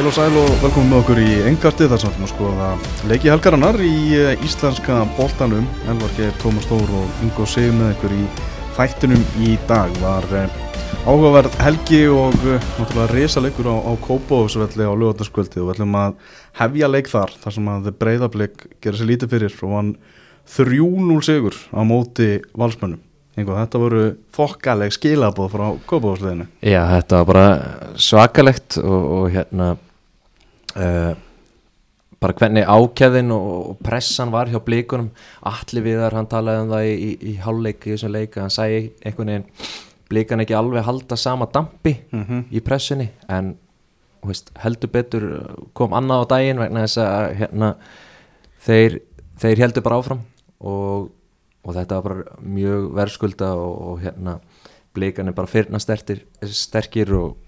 Heil og sæl og velkomin með okkur í engarti þar sem við ætlum að skoða leiki helgarannar í eh, íslenska boltanum. Elvar Geir, Tómas Stór og Ingo Sig með ykkur í þættunum í dag. Var eh, áhugaverð helgi og eh, náttúrulega resa leikur á, á Kópavóðsvelli á lögataskvöldi og við ætlum að hefja leik þar þar sem að breyðarbleik gerir sér lítið fyrir og hann 3-0 sigur á móti valsmönnum. Ingo, þetta voru þokkaleg skilabóð frá Kópavóðsleðinu. Já, þetta var bara svakalegt og, og hérna uh, bara hvernig ákjæðin og, pressan var hjá blíkunum allir viðar, hann talaði um það í, í, í hálfleik í þessum leika, hann sæði einhvern veginn blíkan ekki alveg halda sama dampi Mm í pressunni en veist, heldur betur kom annað á daginn vegna þess að hérna, þeir, þeir heldur bara áfram og, og þetta var bara mjög verðskulda og, og hérna blíkan er bara fyrna stertir, sterkir og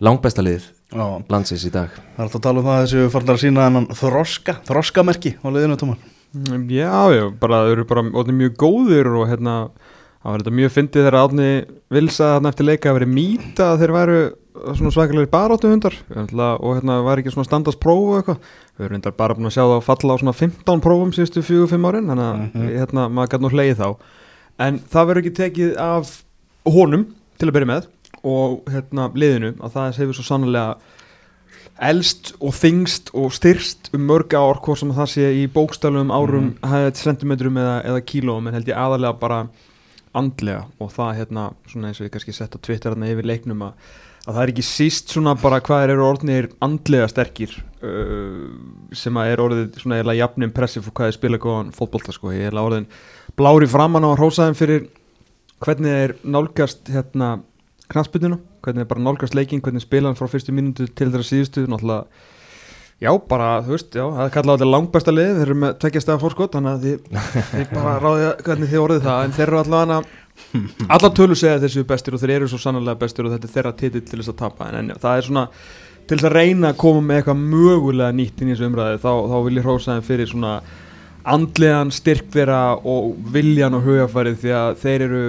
langbesta lið. Já, landsins í dag. Það er alltaf að tala um það að þessu farnar að sína þroska, þroskamerki á leiðinu tóman. Mm, Já, já, bara þau eru bara orðin mjög góðir og hérna það var þetta mjög fyndið þegar Átni vilsa þarna eftir leika að veri mýta að þeir væru svona svakalegir baráttu hundar og hérna var ekki svona standast próf og eitthvað. Við erum hundar bara búin að sjá það að falla á svona 15 prófum síðustu 4-5 árin þannig að Mhm. hérna maður gæti nú hleyið þá. En það verður ekki tekið af honum til að byrja með og hérna liðinu að það hefur svo sannlega elst og þingst og styrst um mörg ár hvort sem það sé í bókstælum árum, mm -hmm. centimetrum eða, eða kílóum en held ég aðalega bara andlega og það hérna svona eins og ég kannski sett á Twitter hérna yfir leiknum að, að það er ekki síst svona bara hvað eru orðnir andlega sterkir uh, sem að er orðið svona eða jafn impressive og hvað þeir spila góðan fótbolta sko, ég er orðin blári framann á að hrósa þeim fyrir hvernig þeir nálgast hérna knastbytuna, hvernig bara nálgast leikin hvernig spila hann frá fyrstu mínútu til þeirra síðustu náttúrulega Já, bara, þú veist, já, það er kallað þetta langbæsta lið, þeir eru með tveggjastega fórskot, þannig að þið, þið bara ráðið hvernig þið orðið það, en þeir eru allavega allar tölu segja séu bestir og þeir eru svo sannlega bestir og þetta er þeirra titill til þess að tapa, en, en það er svona til þess að reyna að koma með eitthvað mögulega nýtt inn í þessu umræði, þá, þá vil ég hrósa þeim fyrir svona andlegan styrk þeirra og viljan og hugafærið því að þeir eru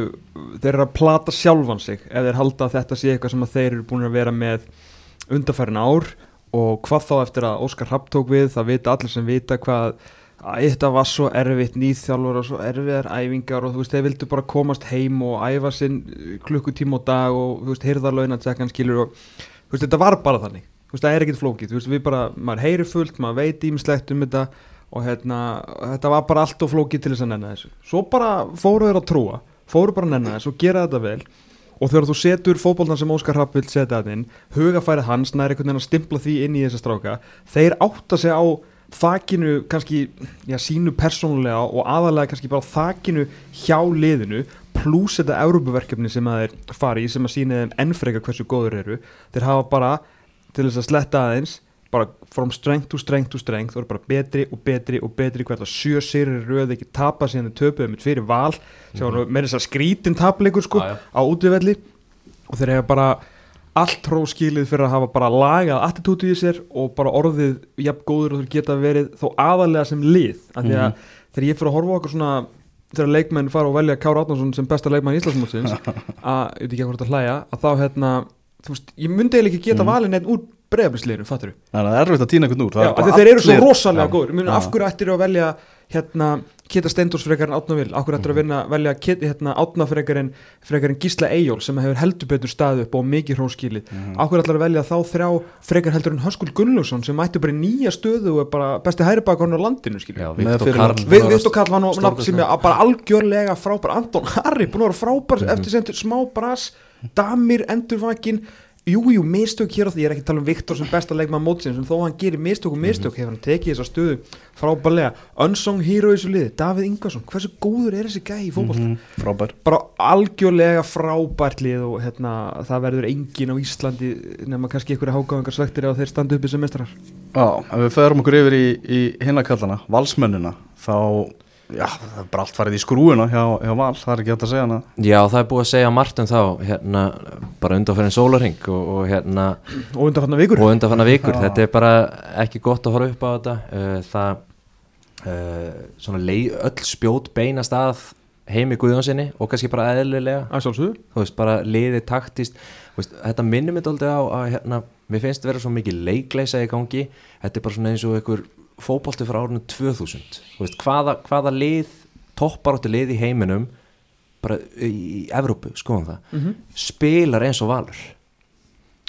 þeir eru að plata sjálfan sig ef þeir halda að þetta sé eitthvað sem þeir eru búin að vera með undarfærin ár og hvað þá eftir að Óskar Rapp tók við það vita allir sem vita hvað að þetta var svo erfitt nýþjálfur og svo erfiðar æfingar og þú veist þeir vildu bara komast heim og æfa sinn klukkutíma á dag og þú veist hirðarlaun að tsekkan skilur og þú veist þetta var bara þannig. Þú veist það er ekkit flókið, þú veist við bara maður heyri fullt, maður veit ímislegt um þetta og hérna, þetta var bara allt og flókið til þess að nenna þessu. Svo bara fóru þeir að trúa, fóru bara að nenna þessu og gera þetta vel. Og þegar þú setur fótboltan sem Óskar Rapp vil setja þetta inn hugafærið hans næri einhvern veginn að stimpla því inn í þessa stráka. Þeir átta sig á þakinu kannski já, sínu persónulega og aðalega kannski bara þakinu hjá liðinu pluss þetta Európuverkefni sem að þeir fari í sem að sína þeim ennfrega hversu góður eru. Þeir hafa bara til þess að sletta aðeins bara from strength to strength to strength og eru bara betri og betri og betri hvert að sjö sérir röð ekki tapa síðan þau töpuðu mitt fyrir val sem Mhm. var með þess að skrítin tapleikur sko já. á útvivelli og þeir hefa bara allt hróskilið fyrir að hafa bara lagað attitútið í sér og bara orðið jafn góður og þeir geta verið þó aðalega sem lið af því að þegar ég fyrir að horfa okkur svona þegar leikmenn fara og velja Kára Átnarsson sem besta leikmann í Íslandsmótsins að, ég veit ekki hvað þetta hlæja að þá hérna, þú veist, ég myndi eiginlega ekki geta Mhm. valið neitt úr breyðabliðsliðinu, fattur að það er erfitt að týna einhvern úr. Það Já, er þeir eru svo rosalega Já. góður Munu, Já. af hverju ættir að velja hérna, Keta Steindors frekar en Átna Vil af hverju ættir að vinna, velja hérna, Átna frekar en, frekar en Gísla Eyjól sem hefur heldur betur staðið upp og mikið hróskilið Mhm. af hverju ætlar að velja þá þrjá frekar heldur en Höskul Gunnlaugsson sem mættu bara í nýja stöðu og er bara besti hæri bakarinn á landinu Með Viktor fyrir- Karl Við, Viktor Karl var nafn sem er bara algjörlega frábær Anton Harry, búin að vera frábær Mhm. eftir sendur smá bras, Damir endurvakin, jújú, jú, mistök hér og því, ég er ekki að tala um Viktor sem besta leikmann mótsins, en þó hann gerir mistök og mistök Mhm. hefur hann tekið þessa stöðu frábærlega, unsung hero í þessu liði Davíð Ingarsson, hversu góður er þessi gæi í fótboll Mhm, Frábær. bara algjörlega frábært lið og hérna, það verður engin á Íslandi nema kannski einhverja hágáðingar svektir á þeir standa uppi sem mestrar Já, ef við feðrum okkur yfir í, í hinnakallana, valsmennina, þá, já, það er bara allt farið í skrúina hjá, hjá val, það er ekki hægt að segja hana. Já, það er búið að segja margt um þá hérna, bara undanferðin sólarhing og, og hérna og undanfarnar vikur. Og undanfanna vikur, Já. þetta er bara ekki gott að horfa upp á þetta. Uh, það uh, svona leið, öll spjót beinast að heimi Guðjónsinni og kannski bara eðlilega. Að þú veist, bara liði taktist. Þú veist, þetta minnir mig aldrei á að hérna, mér finnst vera svo mikið leikleisa í gangi. Þetta er bara svona eins og einhver fótbolti frá árunum 2000 þú veist, hvaða, hvaða lið topparáttu lið í heiminum bara í, Evrópu, skoðum það spilar eins og valur.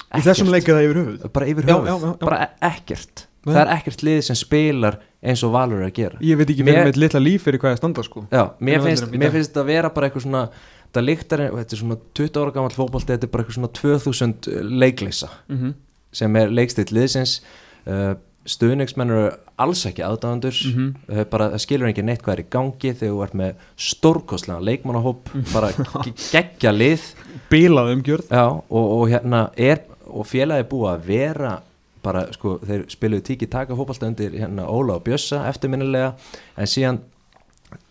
Í þessum leikið það yfir höfuð? Bara yfir höfuð, já, já, já. bara e- ekkert. Nei. það er ekkert lið sem spilar eins og valur að gera. Ég veit ekki Mér- með litla líf fyrir hvað ég standa sko. Já, mér finnst, mér finnst þetta að vera bara eitthvað svona þetta líktar, þetta er svona 20 ára gammal fótbolti þetta er bara eitthvað svona 2000 leikleysa mm -hmm. sem er leikstill liðsins. Uh, stuðningsmenn eru alls ekki aðdáðandur Mhm. uh, bara það skilur ekki neitt hvað er í gangi þegar þú ert með stórkostlega leikmannahóp. Mhm. bara ge- geggja lið. Bilað umgjörð. Og, og hérna er og félagi búið að vera bara sko, þeir spiluðu tíki taka fótbolta undir hérna Óla og Bjössa eftirminnilega. En síðan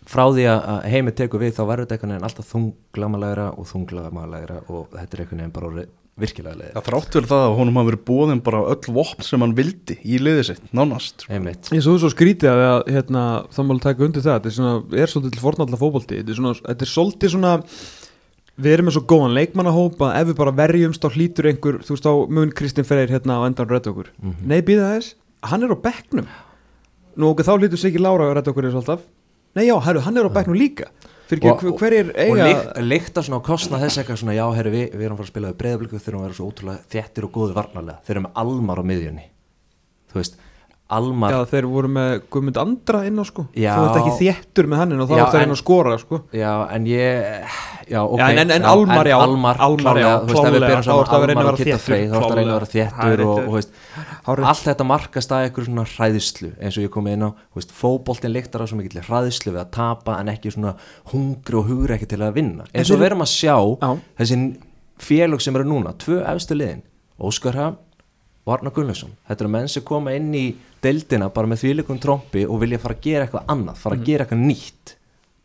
frá því að heimi tekur við þá verður þetta einhvern veginn alltaf þunglamalægra og þunglamalægra og þetta er einhvern veginn bara virkilega leið Það þrátt fyrir það að honum hafa verið bóðin bara öll vopn sem hann vildi í liðið sitt, nánast sko. einmitt. Ég svo svo skrítið að hérna, það máli taka undir það þetta er, svona, er svolítið til fornalla fótbolti þetta er, þetta er svolítið svona við erum með svo góðan leikmannahóp að ef við bara verjumst þá hlýtur einhver þú veist á mun Kristinn Freyr hérna á endan rödd okkur. Mhm. nei býða þess, hann er á bekknum. Nú okkur þá hlýtur sig ekki Lára að rödd okkur er svolítið nei já, herru, hann er á bekknum líka fyrir ekki, Og- hverjir og eiga lykt, lykta svona á kostna þess eitthvað svona já, herri, við, við erum að fara að spila við breyðabliku þegar við erum svo ótrúlega þéttir og góði varnarlega. Þeir eru með Almar á miðjunni. Þú veist, Almar já, þeir voru með Guðmund Andra inn á sko. Já. þú ert ekki þéttur með hann inn og þá Já, er það en- inn að skora sko. Já, en ég já, ok, Já, en- en Almar, já, Almar, Almar, klálega, já, þú veist, ef við reyna að Almar og þéttur, Frey þá ertu að reyna að vera Það er og, og veist. Allt þetta markast að einhver svona hræðislu eins og ég kom inn á, fótboltin líktar á svo mikill hræðislu við að tapa en ekki svona hungri og hugri ekki til að vinna. Eins og þeir- við erum að sjá Já. þessi félög sem eru núna, tvö efstu liðin Óskar Hafn og Arnar Gunnlaugsson. Þetta eru menn sem koma inn í deildina bara með þvíleikum trompi og vilja fara að gera eitthvað annað, fara Mhm. að gera eitthvað nýtt.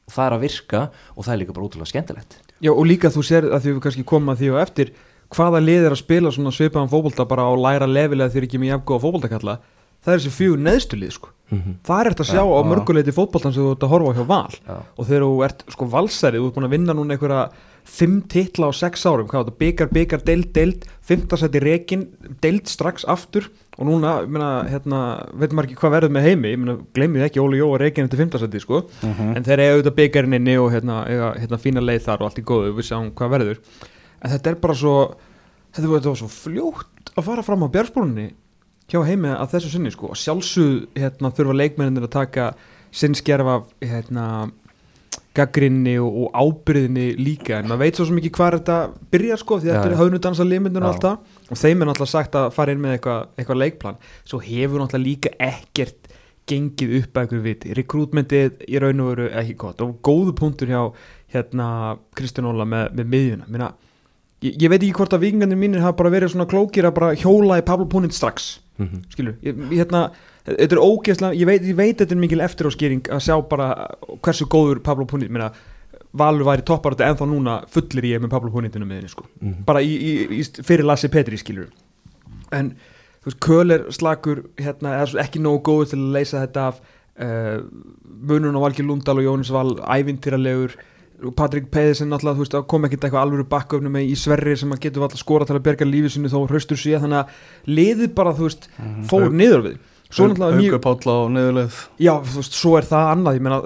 Og það er að virka og það er líka bara útrúlega skemmtilegt. Já og líka þú sér að því við kannski komum að því og eftir hvaða lið er að spila svona svipaðan fótbolta bara á læra lefilega eru ekki með jafngóða fótboltakalla það er þessi fjögur neðstu lið sko. Mhm. það er eftir að sjá Já, á mörguleiti fótboltan sem þú ert að horfa hjá val. Já. og þegar þú ert sko valsari þú ert búin að vinna núna einhverja fimm titla á sex árum, hvað byggar, byggar, deild, deild fimmtasætti rekin, deild strax aftur. Og núna, ég meina, hérna veit maður ekki hvað verður með heimi, ég meina, gleymið ekki Óli Jó og rekin eftir fimmtasætti, sko. En þeir eiga auðvitað byggarinn inni og hérna, eiga, hérna fína leið þar og allt í góðu, við sjáum hvað verður en þetta er bara svo þetta var, þetta var svo fljótt að fara fram á björnsbólunni hjá heimi að þessu sinni sko. Og sjálfsög hérna þurfa leikmenninir að taka sinn skerf af hérna gaggrinni og, og ábyrðinni líka. En maður veit svo ekki hvað þetta byrjar sko því þetta er já. höfnudansa limundun og allt það. Og þeim er náttúrulega sagt að fara inn með eitthvað eitthva leikplan. Svo hefur náttúrulega líka ekkert gengið upp að eitthvað viti. Rekrútmentið í raun og veru ekki gott. Og góðu punktur hjá hérna Kristján Óla með, með miðjuna. Minna, ég, ég veit ekki hvort að vikingarnir mínir hafa bara verið svona klókir að bara hjóla í Pablo Púnit strax Mhm. skilur, ég, hérna þetta er ógeðslega, ég veit, ég veit þetta er mikil eftiráskýring að sjá bara hversu góður Pablo Púnit, minna Valur væri toppar þetta ennþá núna fullir ég með Pablo Púnitinu með henni sko Mhm. bara í, í, fyrir Lassi Petri skilur en þú veist, Köl er slagur hérna, ekki nógu góður til að leysa þetta af uh, munun á Valgi Lundal og Jónis Val ævintýralegur Patrik Peiðisen náttúrulega, þú veist, kom ekkert eitthvað alvöru bakköfnu með í Sverri sem að getur alltaf skora til að berga lífið sinni þó hraustur síðan þannig að liðið bara, þú veist, fór Hauk- niður við. Svo náttúrulega mjög, Hauka Páll á neðulegð já, þú veist, svo er það annað ég meina,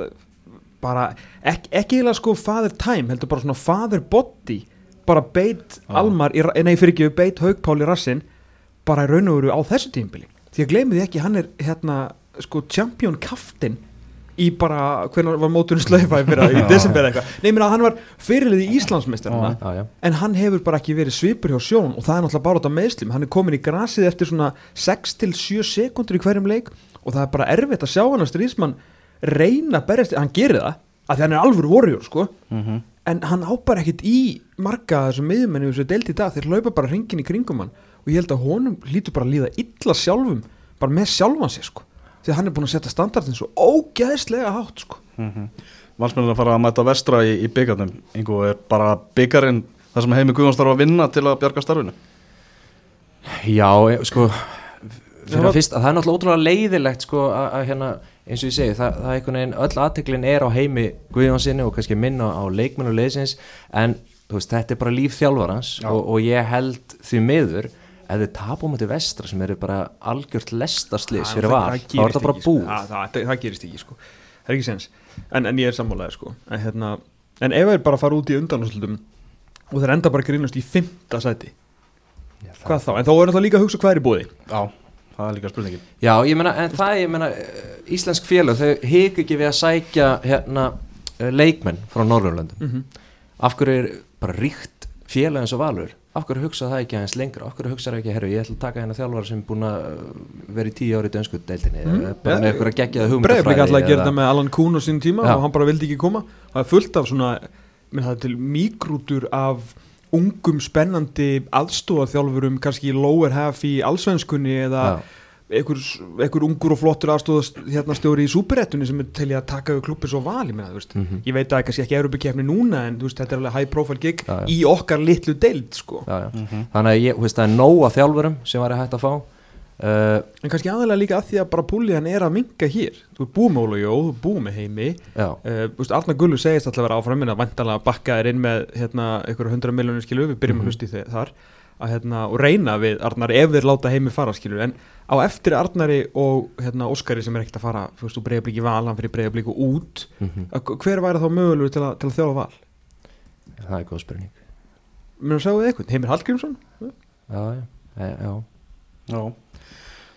bara ekki, ekki eiginlega sko father time, heldur bara svona father body, bara beit Já. Almar, í, ra- nei fyrir ekki, beit Haugpál í rassin, bara í raun og veru á þessu tímbili, því að gleymið ekki hann er hérna, sko, champion kaftin í bara, hvernig var móturinn slaufaði fyrir það, í desember eitthvað? Nei, ég meina, hann var fyrirlið í já. en hann hefur bara ekki verið svipur hjá sjón og það er náttúrulega bara út af meðslum hann er komin í grasið eftir svona 6 til 7 sekundur í hverjum leik og það er bara erfitt að sjá hann að stríðsmann reyna að berjast, hann gerir það að því hann er alvöru vorjur sko. Mhm. en hann á bara ekkit í marga þessum miðjumenni þessu deilt í dag, þeir laupa bara hringin í kringum hann og ég held að honum lítur bara að líða illa sjálfum, bara með sjálfan sér sko, því að hann er búin að setja standardin svo ógeðslega hátt sko. Valsmennin að fara að mæta vestra í, í byggarnum Ingo er bara byggarinn það sem heimi Guðjóns þarf að vinna til að bjarga starfinu. Já, e- sko fyrir að fyrst, það er náttúrulega ótrúlega leiðilegt sko að, að hérna, eins og ég segi, það, það er einhvern veginn öll aðteklin er á heimi Guðjónsinni og kannski minna á leikmennu leysins en þú veist, þetta er bara líf þjálfarans Já. og, og ég held því miður ef þið tapum þetta vestra sem eru bara algjört lestaslis fyrir val, þá er þetta bara búið. það, það, það, það gerist ekki sko. það er ekki sens en, en ég er sammálaðið sko. en, hérna, en ef þeir bara fara út í undanúslutum og þeir enda bara grínast í fymta sæti Já, það- hvað þá, en þá er það líka að hugsa hvað er í búði Já, það er líka spurningin. Já, ég meina, en það, ég meina eh, Íslensk félag, þau hik ekki við að sækja hérna eh, leikmenn frá Norrlöndum mm af hverju er bara ríkt félag eins og valur hverju hugsa það ekki aðeins lengra hverju hugsa það ekki, herru, ég ætla að taka hérna þjálfara sem er búin að uh, vera í tíu ári í dönsku deildinni mm. bara með eitthvað að gegja það Breiðblik hugmyndafræði alltaf að gera þetta með Alan Kuhn á sín tíma Já. og hann bara vildi ekki koma það er fullt af svona minn, það er til mígrútur af ungum spennandi aðstóðaþjálfurum kannski lower half í allsvenskunni eða Já. Einhver, einhver ungur og flottur aðstóðast hérna stjóri í súperettunni sem er til að taka við klubbi svo val ég, meina, þú veist. Mhm. ég veit að það er kannski ekki Europakefni núna en þú veist, þetta er alveg high profile gig Já, já. í okkar litlu deild sko. Já, já. þannig að ég, þú veist, það er nóg að þjálfurum sem væri hægt að fá uh, en kannski aðalega líka að því að bara púliðan er að minga hér þú er búið með Óla Jó, þú er búið með heimi Uh, veist, Arna Gullu segist alltaf að vera áfram minna vantanlega að bakka er inn með hérna, einhverju hundra miljónir skilu, við byrjum Mhm. að hlusta í þar að, hérna, og reyna við Arnar ef þeir láta heimi fara skilu en á eftir Arnari og hérna, Óskari sem er ekkert að fara þú veist, úr breyðablíki val, hann fyrir breyðablíku út mm að, hver væri þá mögulegur til, að- til að þjóla val? það er góð spurning Mér að sjá við eitthvað, Heimir Hallgrímsson? já, já, já, já. Já,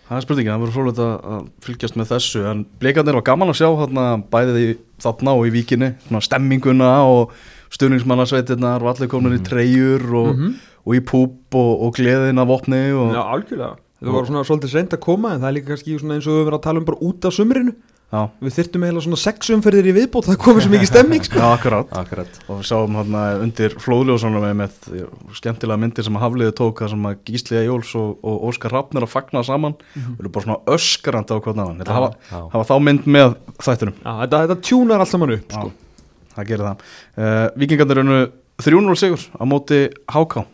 það er spurningin, það verður frólægt að að fylgjast með þessu en blikarnir var gaman að sjá þarna bæðið í þarna og í víkinni svona stemminguna og stuðningsmannasveitirnar og allir komin í treyjur og, Mhm. og í púp og, og gleðin af vopni og, Já, algjörlega Það var svona svolítið reynd að koma en það er líka kannski eins og við verðum að tala um bara út af sumrinu. Já, Við þyrftum eiginlega svona sex umferðir í viðbót það komið svo mikið stemming sko. já, akkurat. Akkurat. Og við sáum hérna undir flóðljósanum með, með skemmtilega myndir sem að Hafliði tók þar sem að Gísliða Jóls og, og Óskar Hrafnir að fagna saman. Og eru bara svona öskrandi á hvern annan. Þetta hafa, hafa þá mynd með þættinum. Já, þetta, þetta tjúnar allt saman upp Já, sko. það gerir það. Uh, Víkingarnir eru 3-0 sigur á móti HK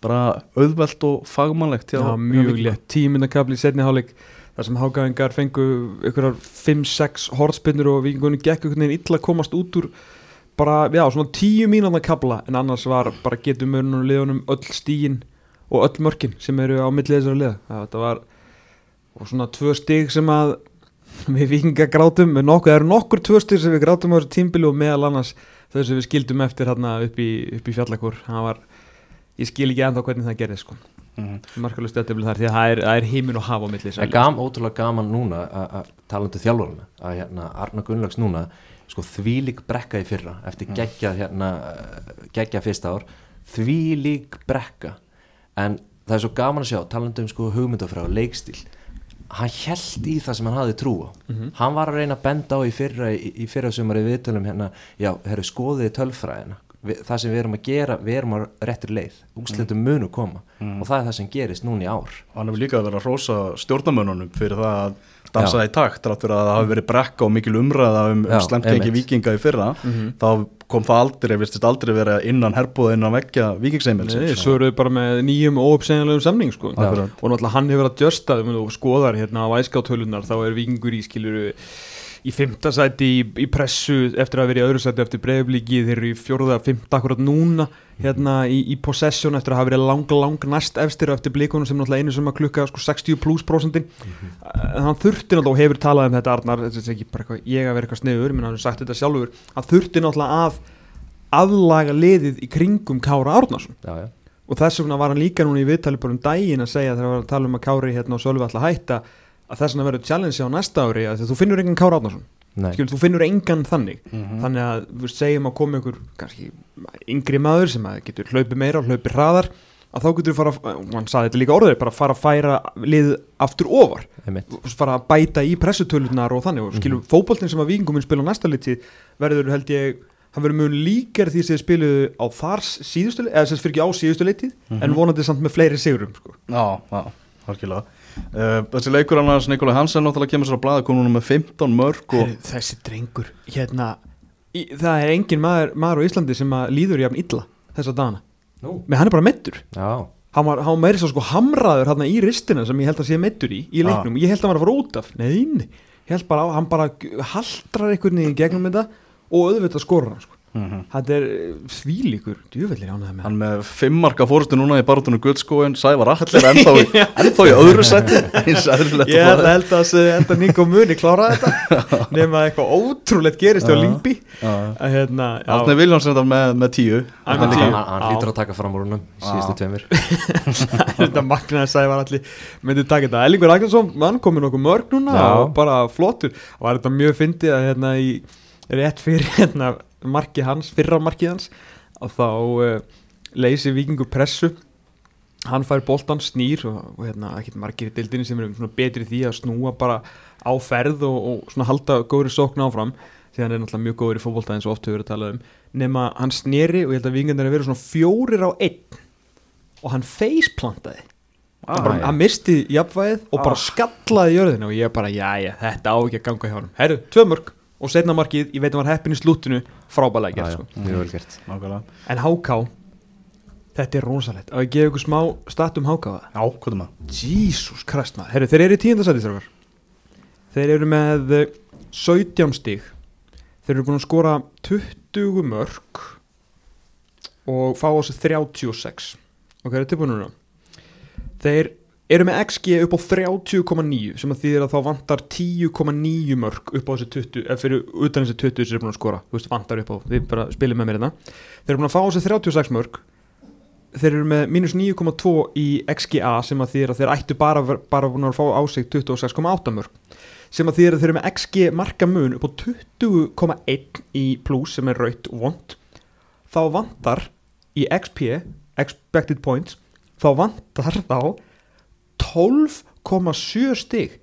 bara auðvelt og fagmannlegt Já, mjög létt, tímindakabli í setni hálfleik þar sem hágæðingar fengu ykkurar 5-6 hortspinnur og vikingunni gekk einhvern veginn illa að komast út úr bara, já, svona 10 mínúna kabla en annars var bara getum mörnum og liðunum öll stígin og öll mörkin sem eru á millið þessari liða. Það, var svona tvö stig sem að við vikinga grátum, það eru nokkur tvö stig sem við grátum á þessu tímbili og meðal annars þau sem við skildum eftir hérna upp í, í fjallakur ég skil ekki ennþá hvernig það gerði sko. Mhm. markalust stöðtöfli þar því að það er, er heimin og hafa á milli Það er gam, ótrúlega gaman núna að- að talandi þjálfurina að hérna, Arna Gunnlaugs núna sko, þvílík brekka í fyrra eftir geggja, hérna, geggja fyrsta ár þvílík brekka. En það er svo gaman að sjá talandi um sko, hugmyndafræð og leikstíl hann held í það sem hann hafði trú á. Hann var að reyna að benda á í fyrra í, í fyrra sumari viðtölum hérna, já, herru, skoðið tölfræðina við, það sem við erum að gera, við erum á réttir leið. Úrslitum munu koma. Og það er það sem gerist núna í ár. Hann hefur líka verið að hrósa stjórnamönunum fyrir það að dansa í takt þrátt fyrir að það hafi verið brekka og mikil umræða um, Já, um einmitt. vikinga í fyrra. Þá kom það aldrei, virtist aldrei verið að innan herbúða innan vekja vikingseimil Nei, svo eru við bara með nýjum óuppsegjanlegum samning sko. Og náttúrulega hann hefur að djösta og skoðar hérna á æskátölunar þá er vikingur í skiluru í fymta sæti í, í pressu eftir að vera í öðru sæti eftir breyðblíki þeir eru í fjórða, fymta akkurat núna hérna í, í possession eftir að hafa verið lang, lang næst efstir eftir blíkunum sem náttúrulega einu sem að klukka sko 60 pluss prosentin en hann þurfti náttúrulega og hefur talað um þetta Arnar, þetta er ekki bara eitthvað, ég að vera eitthvað sniður menn hann hefur sagt þetta sjálfur, hann þurfti náttúrulega að aðlaga liðið í kringum Kára Árnarsson já, já, og þess vegna var hann líka núna í viðtali bara um daginn að segja þegar hann var að tala um að Kári hérna og Sölvi að hætta að þess vegna verður challenge á næsta ári að þú finnur engan Kára Átnarsson Skil, þú finnur engan þannig. Mhm. þannig að við segjum að koma ykkur kannski yngri maður sem að getur hlaupið meira og hlaupið hraðar að þá getur fara, og hann saði þetta líka orðið bara fara að færa lið aftur ofar. Einmitt. Fara að bæta í pressutölunar og þannig. Og skilur mm fótboltin sem að vikingum mun spila á næsta liti verður held ég hann verður mun líkar því sem þið spiluðu á þar síðustu eða sem fyrir ekki á síðustu leitið en vonandi samt með fleiri sigurum sko. Já, já, harkilega uh, Þessi leikur annars Nikolai Hansen náttúrulega kemur sér á blaða konunum með 15 mörg og þessi drengur hérna, í, það er engin maður, maður á Íslandi sem að líður jafn illa þessa dagana, Nú. með hann er bara meittur já, hann var, hann var meiri svo sko hamraður hérna í ristina sem ég held að sé meittur í, í leiknum. Ég held að hann var að fara út af, neðin held bara á, hann bara haldrar einhvern veginn í gegnum þetta og auðvitað skorur hann sko. Mhm. þetta er svílíkur, djúvellir ánæði með hann með fimm marka fórstu núna í barátunum guldskóin Sævar Allir ennþá í, ennþá í öðru seti ég held að enda Nico Muni klára þetta. Nema eitthvað ótrúlegt gerist á. Lingby að hérna já, Átni Viljáns er þetta með, með tíu. Hann lítur að taka fram úr húnum síðustu tveimur. Þetta magnaði sagði var allir myndi taka þetta. Ellingur Ragnarsson, hann komið nokkuð mörg núna Já. og bara flottur. Og var þetta mjög fyndið að hérna í rétt fyrir hérna markið hans, fyrra markið hans og þá uh, leysi vikingur pressu. Hann fær boltan snýr og, og hérna ekkert margir í dildinni sem eru svona betri því að snúa bara á ferð og, og svona halda góðri sókn áfram því hann er náttúrulega mjög góður í fótbolta eins og oft hefur verið að tala um. Nema hann snýri og ég held að vikingarnir eru svona fjórir á einn og hann faceplantaði. Ah, hann, bara, hann misti jafnvægið og bara Ah. skallaði jörðinu og ég bara, já, já, þetta á ekki að ganga hjá hann herru, tvö mörg og setna markið ég veit að hann var heppin í slúttinu frábælega Já, gert já, sko. mjög vel gert. Nákvæmlega. En HK þetta er rosalegt. Að ég gefa ykkur smá stat um HK það Já, hvað er maður? Jesus Christ maður. Herru, þeir eru í tíundasæti þeir eru með eh, 17 stig. Þeir eru búin að skora 20 mörg og fá á sig 36 ok, er þetta tilbúin núna? Þeir eru með XG upp á 30,9 sem að þýðir að þá vantar 10,9 mörg upp á þessi 20 eða fyrir utan þessi 20 sem er búin að skora. Þú veist, vantar upp á, þið bara spilið með mér hérna. Þeir eru búin að fá sig 36 mörg þeir eru með mínus 9,2 í XGA sem að þýðir að þeir ættu bara, bara búin að fá á sig 26,8 mörg sem að þýðir að þeir eru með XG marka mun upp á 20,1 í plus sem er raut og vond. Þá vantar í XP expected points þá vantar þá 12,7 stig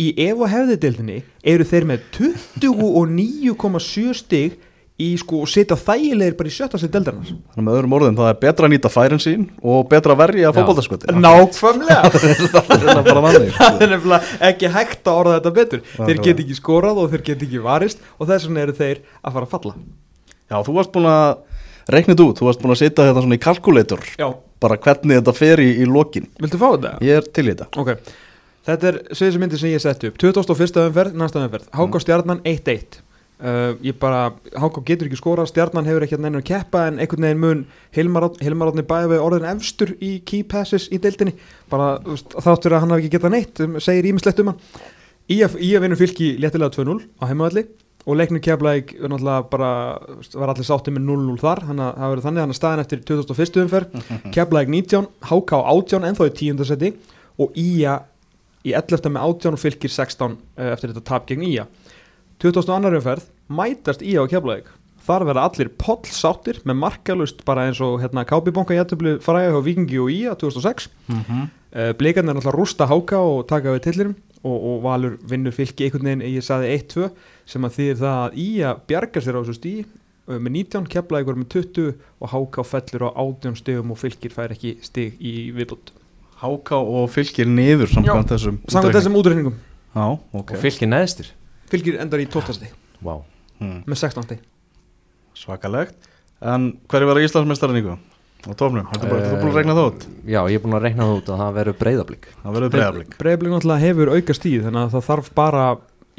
í ef og hefðidildinni eru þeir með 29,7 stig í sko setja þægilegir bara í sjötta sér dildarnas Þannig með öðrum orðum, það er betra að nýta færin sín og betra að verja Já. fótboltaskvöti Nákvæmlega Það er sko. Það er nefnilega ekki hægt að orða þetta betur Þeir Nákvæmlega. get ekki skorað og þeir get ekki varist og þess vegna eru þeir að fara að falla Já, þú varst búin að þetta út Þú varst búin að setja þetta svona í kalkulator Já, Bara hvernig þetta fer í, í lokin. Viltu fá þetta? Ég er til í þetta. Ok, þetta er sem myndi sem ég sett upp. 21. umferð, næsta umferð. Háká stjarnan 1-1 uh, Ég bara, Háká getur ekki skora Stjarnan hefur ekki að neina að keppa En einhvern veginn mun Hilmar Árni- Hilmar Átni bæði við orðin efstur í key passes í deildinni. Bara þáttur að hann hafi ekki getað neitt um, Segir ímislegt um hann. Í að vinna fylki léttilega 2-0 á heimavalli og leiknum veist, var allir sátti með 0-0 þar þannig að það verður þannig að staðin eftir 2001. umferð keflaðið 19, HK 18 ennþá í 10. seti og Ía í 11. með 18 og fylgir 16 eh, eftir þetta tap gegn Ía 2002. umferð mætast Ía og keflaðið þar verða allir poll sáttir með markalust bara eins og hérna KB Banka jættöflu fræði hjá Vikingi og Ía 2006 uh, Blikarnir er náttúrulega að rústa háka og taka við tillirum og, og Valur vinnur fylki einhvern veginn ég saði 1-2 sem að þýðir það að Ía bjargar sér á þessu stí með 19, kepla ykkur með 20 og háka fellur á 18 stigum og fylkir fær ekki stig í viðbútt Háká og fylgir niður samkvæmt þessum Samkvæmt þessum útreikningum. Já, ok. Og fylgir neðstir? Fylkir endar í 12 stig. Wow. hmm. með 16 stig. Svakalegt. En hverju var Íslandsmeistarinn ykkur? Á tófnum, þetta er þú búin að regna það út. Já, ég er búin að reikna það út að það verður breyðablík Það verður breiðablík Breiðablik náttúrulega hefur auka stíð þannig að það þarf bara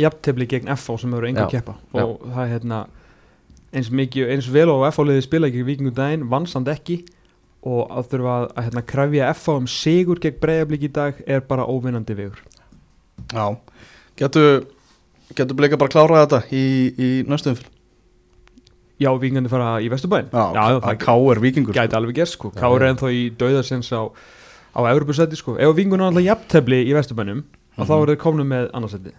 jafntefli gegn FH sem hefur enga Já, að keppa og það er hérna eins mikið, eins vel og FH liði spila gegn vikingum daginn, vansand ekki. Og að þurfa að, að hérna, krefja FH um sigur gegn Breiðablik í dag er bara óvinnandi vegur Já, getur Getur bleika bara klárað þetta í, í næstu umfyrir Já, vikingandi fara í Vesturbæn Já, já að það K er vikingur gæti alveg gerst sko, Káur er ennþá í dauðarsins á, á Evropasæti sko, ef vikingun er alltaf jafntefli í Vesturbænum og þá Mhm. er þeir komnu með annarsæti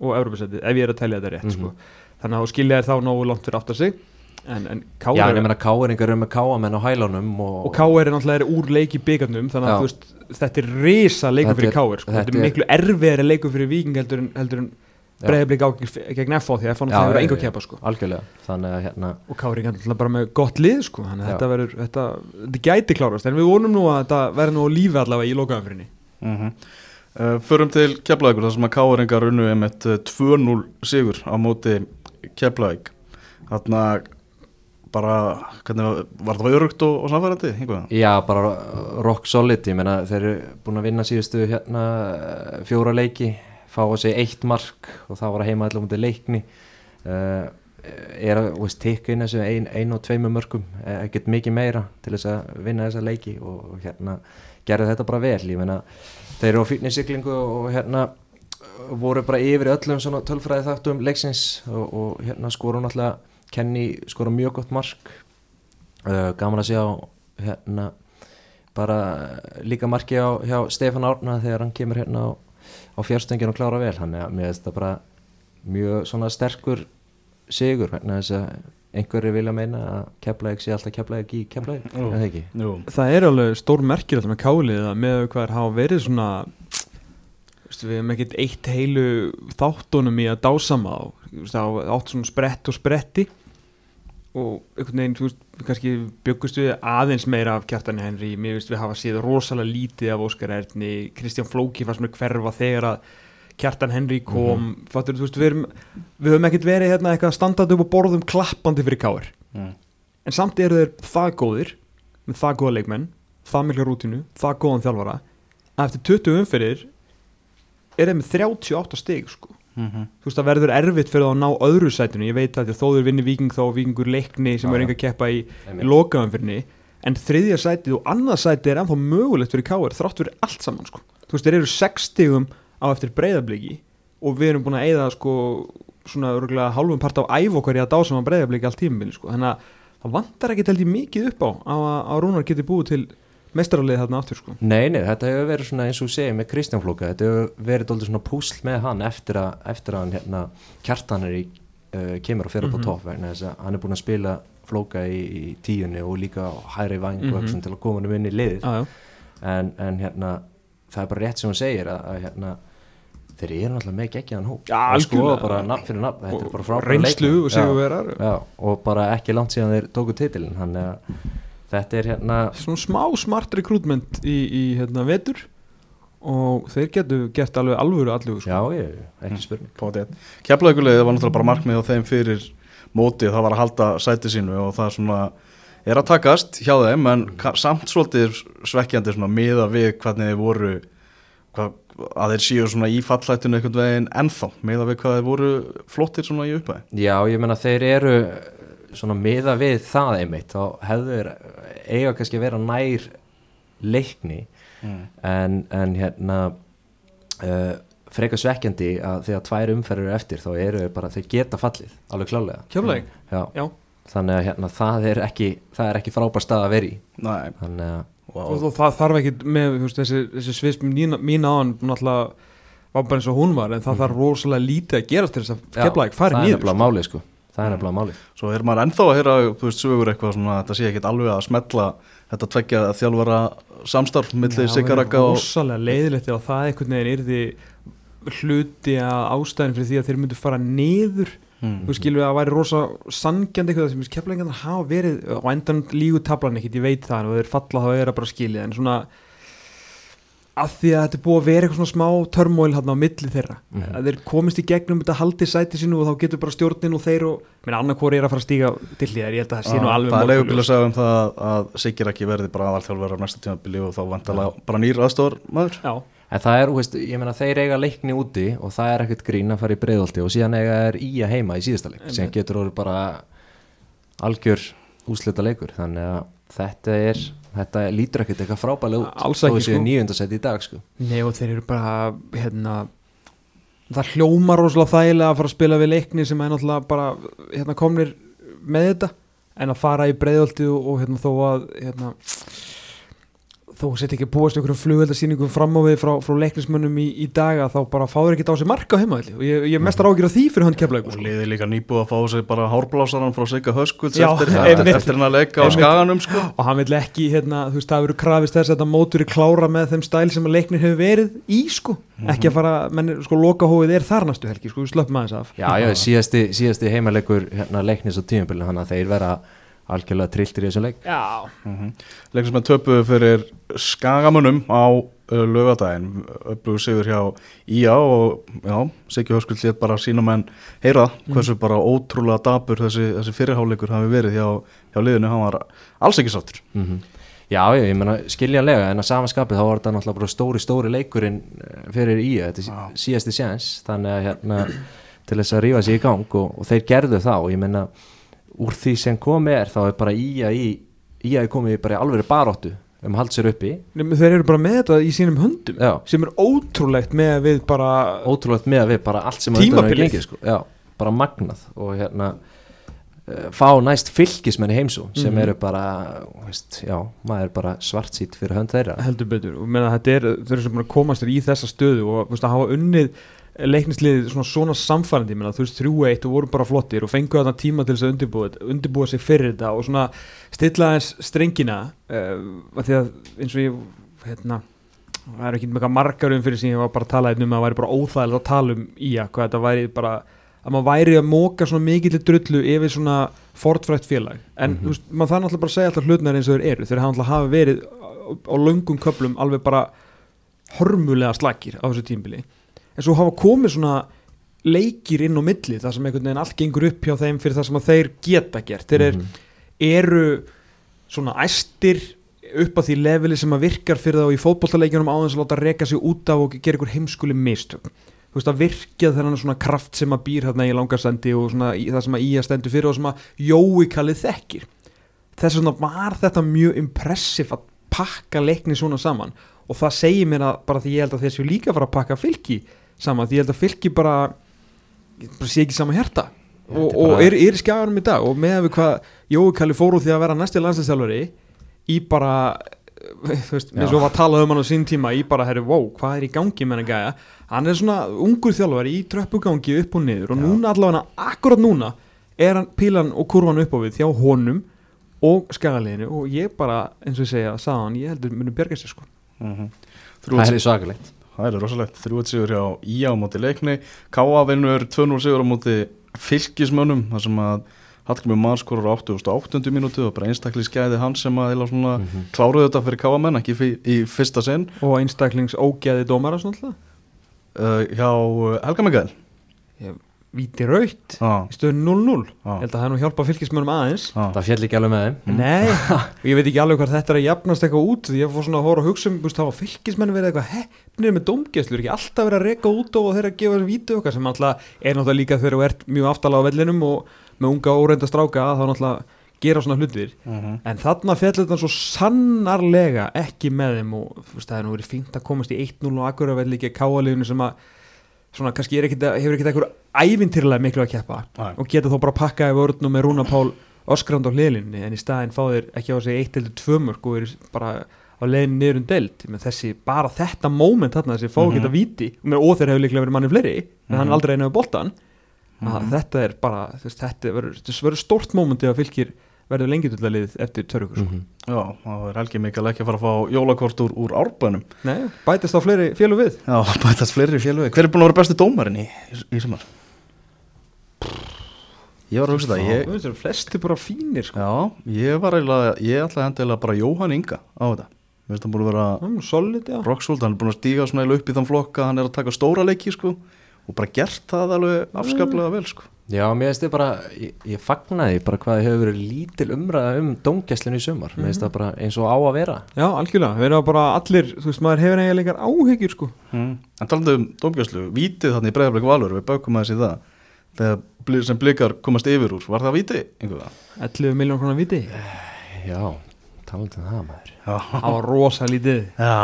og Evropasæti, ef ég er að telja þetta rétt Mhm. sko. þannig að þá skilja þér þá nógu langt fyrir aftar sig. En, en Káur já, en ég meina káeringar eru með káamenn á hælunum og, og Káur er náttúrulega úr leik í byggarnum þannig að veist, þetta er risa leikur Þetta fyrir Káur sko. þetta þetta er miklu erfiðari leikur fyrir viking heldur en, heldur en Já. breyðablík á gegn- FH því að FH Já, náttúrulega hefur já, enga já. að keppa sko. algjörlega þannig að hérna og Kári er náttúrulega bara með gott lið sko. þannig að þetta verður þetta, þetta gæti klárast en við vonum nú að þetta verður nú lífi allavega í lokaðanfyrinni mm -hmm. uh, Förum til Keflavíkur þar sem að K-eringar unnu einmitt uh, 2-0 sigur á móti Keflavík Þarna bara, hvernig var, var það örugt og, og samfærandi? Já, bara rock solid, ég meina þeir eru búin að vinna síðustu hérna fjóra leiki fá á sig eitt mark og það var að heima allar mútið leikni. Uh, er að tikka inn þessu ein, ein og tveimu mörgum eh, ekkert mikið meira til þess að vinna þessa leiki og hérna gerði þetta bara vel, ég meina þeir eru á fyrnisiklingu og hérna voru bara yfir öllum svona tölfræði þáttum leiksins og, og hérna skoru náttúrulega Kenny skoru mjög gott mark. Uh, gaman að sjá hérna bara líka marki á hjá Stefán Árna þegar hann kemur hérna á, á fjárstöngin og klára vel. Hann er mér finnst það bara mjög svona sterkur sigur hérna þess að einhverju vilja meina að keflaðið sé alltaf keflaðið í keflaðið, Jú. eða ekki? Jú, Það er alveg stór merkir alltaf með kálið að með hvað er hafa verið svona við hefum ekkert eitt heilu þáttunum í að dásama á. Þú veist, það átt svona sprett og spretti og einhvern veginn, þú veist, kannski byggust við aðeins meira af kjartani Henry. Mér veist við hafa séð rosalega lítið af Óskar Erni, Kristján Flóki fannst mér hverfa þegar að kjartan Henry kom, mm fattur, þú veist, við, erum, við höfum ekkert verið hérna eitthvað standað upp og borðum klappandi fyrir káir mm. en samt eru þeir það góðir með það góða leikmenn, það mikla rútinu það góðan þjálfara. Að eftir 20 umferðir er þeir með 38 stig sko. Mm þú veist það verður erfitt fyrir þá að ná öðru sætinu ég veit að þó þeir vinni viking þá vikingur leikni sem er já. enga að keppa í, í lokaumferðinni en þriðja sætið og annað sætið er ennþá mögulegt fyrir káir þrátt fyrir allt saman sko. þú veist þeir eru 6 stigum á eftir breyðabliki og við erum búin að eyða sko, svona örgulega hálfum part á æf okkar í að dásama breyðabliki allt tímabili sko. þannig að það vantar ekki held ég mikið upp á að, að Rúnar geti búið til mestrarlið þarna aftur sko. Nei, nei, þetta hefur verið svona eins og þú segir með Kristján Flóka, þetta hefur verið doldið svona púsl með hann eftir að, eftir að hann hérna, kjartan er í, uh, kemur og fer upp Mhm. á topp vegna þess að hann er búin að spila Flóka í, í tíunni og líka hæri vang Mhm. og eitthvað svona til að koma hann inn í liðið ah, en, en hérna, það er bara rétt sem hún segir að, að hérna, þeir eru náttúrulega með geggjaðan hóp Já, og skoða bara nafn fyrir nafn, þetta er bara frábæra leikmenn. og Já. og bara ekki langt síðan þeir tóku titilin þannig að þetta er hérna svona smá smart recruitment í, í hérna, vetur. Og þeir getur gert alveg alvöru allugu sko. já, ég, ekki spurning. Keflavíkulegið var náttúrulega bara markmið á þeim fyrir mótið, það var að halda sæti sínu og það svona er að takast hjá þeim en ka- samt svolítið svekkjandi svona miða við hvernig þeir voru hvað, að þeir séu svona í fallættinu einhvern veginn ennþá, miða við hvað þeir voru flottir svona í upphæði. Já, ég menna þeir eru svona miða við það einmitt þá hefur eiga kannski að vera nær leikni Mm. en, en hérna uh, frekar svekkjandi að þegar tvær umferður eru eftir þá eru þeir bara, þeir geta fallið alveg klálega Keflavík? Já. Já. þannig að hérna, það er ekki það er ekki frábær stað að vera í Nei, þannig að wow. og, og það þarf ekki með veist, þessi, þessi sviðs mín, áðan náttúrulega var bara eins og hún var en það þarf rosalega lítið að gerast til þess að Já, Keflavík fari það er nýður nefnilega málið sko það er nefnilega málið Svo er maður ennþá að heyra, þú veist, sögur eitthvað svona, þetta sé ekkit alveg að smetla þetta tveggja þjálfara samstarf milli Sigaraka og... rosalega leiðilegt ef það einhvern veginn er því hluti að ástæðin fyrir því að þeir myndu fara niður Mm. þú skilur að það væri rosa sangjandi eitthvað sem keflingarnar hafa verið á endan lígu tablan ekkit, ég veit það og þeir falla þá er það bara skilið en svona að því að þetta er búið að vera eitthvað svona smá törmóil hann á milli þeirra Mhm. að þeir komist í gegnum þetta haldi sæti sínu og þá getur bara stjórnin og þeir og menn annarkor er að fara að stíga til hlýðar ég held að það sé nú Ah, alveg Það er morgunljós. leigubíl að segja um það að Sigiraki verði bara aðalþjálfur á næsta tímabili og þá vantalega bara nýr aðstofar maður. Já, En það er, þú veist, ég meina þeir eiga leikni úti og það er ekkert grín að fara í breiðolti og síðan eiga er í að heima í síðasta leik þetta lítur ekkert eitthvað frábælega út Alls ekki, sko. nýjundasæti í dag sko. Nei og þeir eru bara hérna það hljómar rosalega þægilega að fara að spila við leikni sem er náttúrulega bara hérna komnir með þetta en að fara í breiðolti og, og hérna þó að hérna þó sett ekki að búast einhverjum flugveldarsýningum fram á við frá, frá leiknismönnum í, í daga þá bara fáður ekki á sig marka á heimaðli og ég, ég mestar ágjur af því fyrir hann keflaug og liði líka nýbúið að fá sig bara hárblásaran frá Sigga Höskulds eftir, eftir, eftir hann að leika á skaganum sko. og hann vill ekki, hérna, þú veist, það verður krafist þess að þetta mótur er klára með þeim stæl sem að leiknir hefur verið í, sko. Ekki að fara, menn, sko, lokahóið er þar næstu helgi, sko, við slöppum aðeins af. Já, já, síðasti, síðasti að algjörlega trilltir í þessum leik. Já, Leikur sem er töpuð fyrir skagamunum á uh, lögadaginn upplugur sigur hjá IA og já, Siggi Höskuld létt bara sína menn heyra hversu bara ótrúlega dabur þessi, þessi fyrirháleikur hafi verið hjá, hjá liðinu, hann var alls ekki sáttur. Mm Já, já, ég meina skiljanlega en að samanskapið þá var þetta náttúrulega bara stóri, stóri leikurinn eh, fyrir í þetta er síðasti séns þannig að hérna til þess að rífa sig í gang og, og þeir gerðu þá ég meina úr því sem komið er þá er bara í að í, í að komið bara í alveg baróttu um að halda sér uppi Nefnir, þeir eru bara með þetta í sínum höndum Já. sem er ótrúlegt með að við bara ótrúlegt með að við bara allt sem Tímabilið. sko. bara magnað og hérna uh, fá næst fylgismenn í heimsó sem Mhm. eru bara veist, já, maður er bara svartsýtt fyrir hönd þeirra heldur betur og meina þetta er, þeir eru sem að komast í þessa stöðu og veist, að hafa unnið leiknisliðið svona, svona samfærandi meina, þú veist, 3-1 og voru bara flottir og fengu þarna tíma til þess að undirbúa, undirbúa sig fyrir þetta og svona stilla eins strengina uh, því að eins og ég hérna, það er ekki með margar um fyrir síðan ég var bara að tala um að það væri bara óþægilegt að tala um í að hvað þetta væri bara að maður væri að móka svona mikið til drullu yfir svona fortfrætt félag en Mhm. þú veist, maður þarf náttúrulega bara segja alltaf hlutnar eins og þeir eru hafa náttúrulega hafa verið á, á löngum köplum alveg bara hörmulega slakir á þessu tímbili en svo hafa komið svona leikir inn á milli þar sem einhvern veginn allt gengur upp hjá þeim fyrir það sem þeir geta gert. Þeir er, Mhm. eru svona æstir upp á því leveli sem að virkar fyrir þá í fótbollaleikjunum á þess að láta reka sig út af og gera ykkur heimskuli mistök. Þú veist að virkja þennan svona kraft sem að býr hérna í langarsendi og svona í, það sem að í að stendur fyrir og sem að Jói kallið þekkir. Þess vegna var þetta mjög impressiv að pakka leikni svona saman. Og það segir mér að bara því ég held að þessu líka fara að pakka fylki saman því ég held að fylki bara, bara sé ekki sama hjarta. Já, og, er og bara- er, er í skjáðanum í dag og með að við hvað Jói Kalli fór úr því að vera næsti landslýstjálfari í bara þú veist, eins og var að tala um hann á sín tíma í bara, herri, wow, hvað er í gangi með hann gæja? Hann er svona ungur þjálfari í tröppugangi upp og niður og Já. núna allavega, akkurat núna er hann pílan og kurvan upp á við hjá honum og skagaliðinu. Og ég bara, eins og ég segja, sagði hann, ég heldur munum bjarga sér sko. Mhm. það er svakalegt Það er rosalegt, 3-1 sigur hjá IA á móti leikni K.A. vinnur 2-0 sigur á móti fylgismönnum þar sem að Hallgrimur Már skorur á 88. mínútu og bara einstaklega skæði hann sem að eða svona Mhm. kláruðu þetta fyrir K.A. menn ekki í, í fyrsta sinn og einstaklings ógeði dómara svona alltaf uh, hjá uh, Helga Mikael víti raut ah, í stöðun 0-0 ah, held að það er nú hjálpa fylgismönnum aðeins. Ah. það fjall ekki alveg með þeim. Nei, og ég veit ekki alveg hvað þetta er að jafnast eitthvað út því ég fór svona að hóra að hugsa um þá að fylgismenn verið eitthvað hefnir með dómgæslur? Ekki alltaf verið að reka út og þeirra að gefa þessu vítu okkar sem alltaf er náttúrulega líka þegar þú ert mjög aftalega á vellinum og með unga óreinda stráka þá náttúrulega gera svona hlutir. Mhm. en þarna fjallir þetta svo sannarlega ekki með þeim og þú veist, það er nú verið fínt að komast í 1-0 og akkur að velli ekki káaliðinu sem að svona kannski ekkit, hefur ekkert eitthvað ævintýrlega miklu að keppa Nei. og geta þó bara pakkaði vörnum með Rúna Pál öskrand á hliðlinni en í staðinn fá þeir ekki á sig eitt eller tvö mörg og eru bara á leiðin niður um deild með þessi, bara þetta moment þarna þessi fá Mhm. ekki þetta víti og, með, þeir hefur líklega verið manni fleiri en hann Mhm. aldrei einu af boltan Mhm. að þetta er bara, veist, þetta verður stórt momenti að fylgir verður lengi til að liðið eftir törrugur sko. Mhm. Já, þá er Helgi Mikael ekki að fara að fá jólakort úr, úr árbænum Nei, bætist á fleiri félug við Já, bætast fleiri félögi Hver er búin að vera besti dómarinn í, í, í sumar? Ég var að hugsa það ég, Þú veist, þeir eru flesti bara fínir sko. Já, ég var eiginlega Ég ætlaði hendilega bara Jóhann Inga á þetta Mér finnst hann búin að vera Það er nú solid, já rocksúld Hann er búin að stíga svona eiginlega upp í þann flokka Hann er að taka stóra leiki sko Og bara gert það alveg afskaplega vel sko Já, mér finnst þið bara, ég, ég fagnaði bara hvað þið hefur verið lítil umræða um dómgæslinu í sumar, mér finnst það bara eins og á að vera Já, algjörlega, við erum bara allir Þú veist, maður hefur eiginlega áhyggjur sko. mm. En talandi um dómgjörslu Vítið þannig í breiðarblik valur Við baukum aðeins í það Þegar sem blikar komast yfir úr Var það víti? einhverja? 11 miljón krónar viti Já, talandi um það maður. Það var rosa lítið. Já,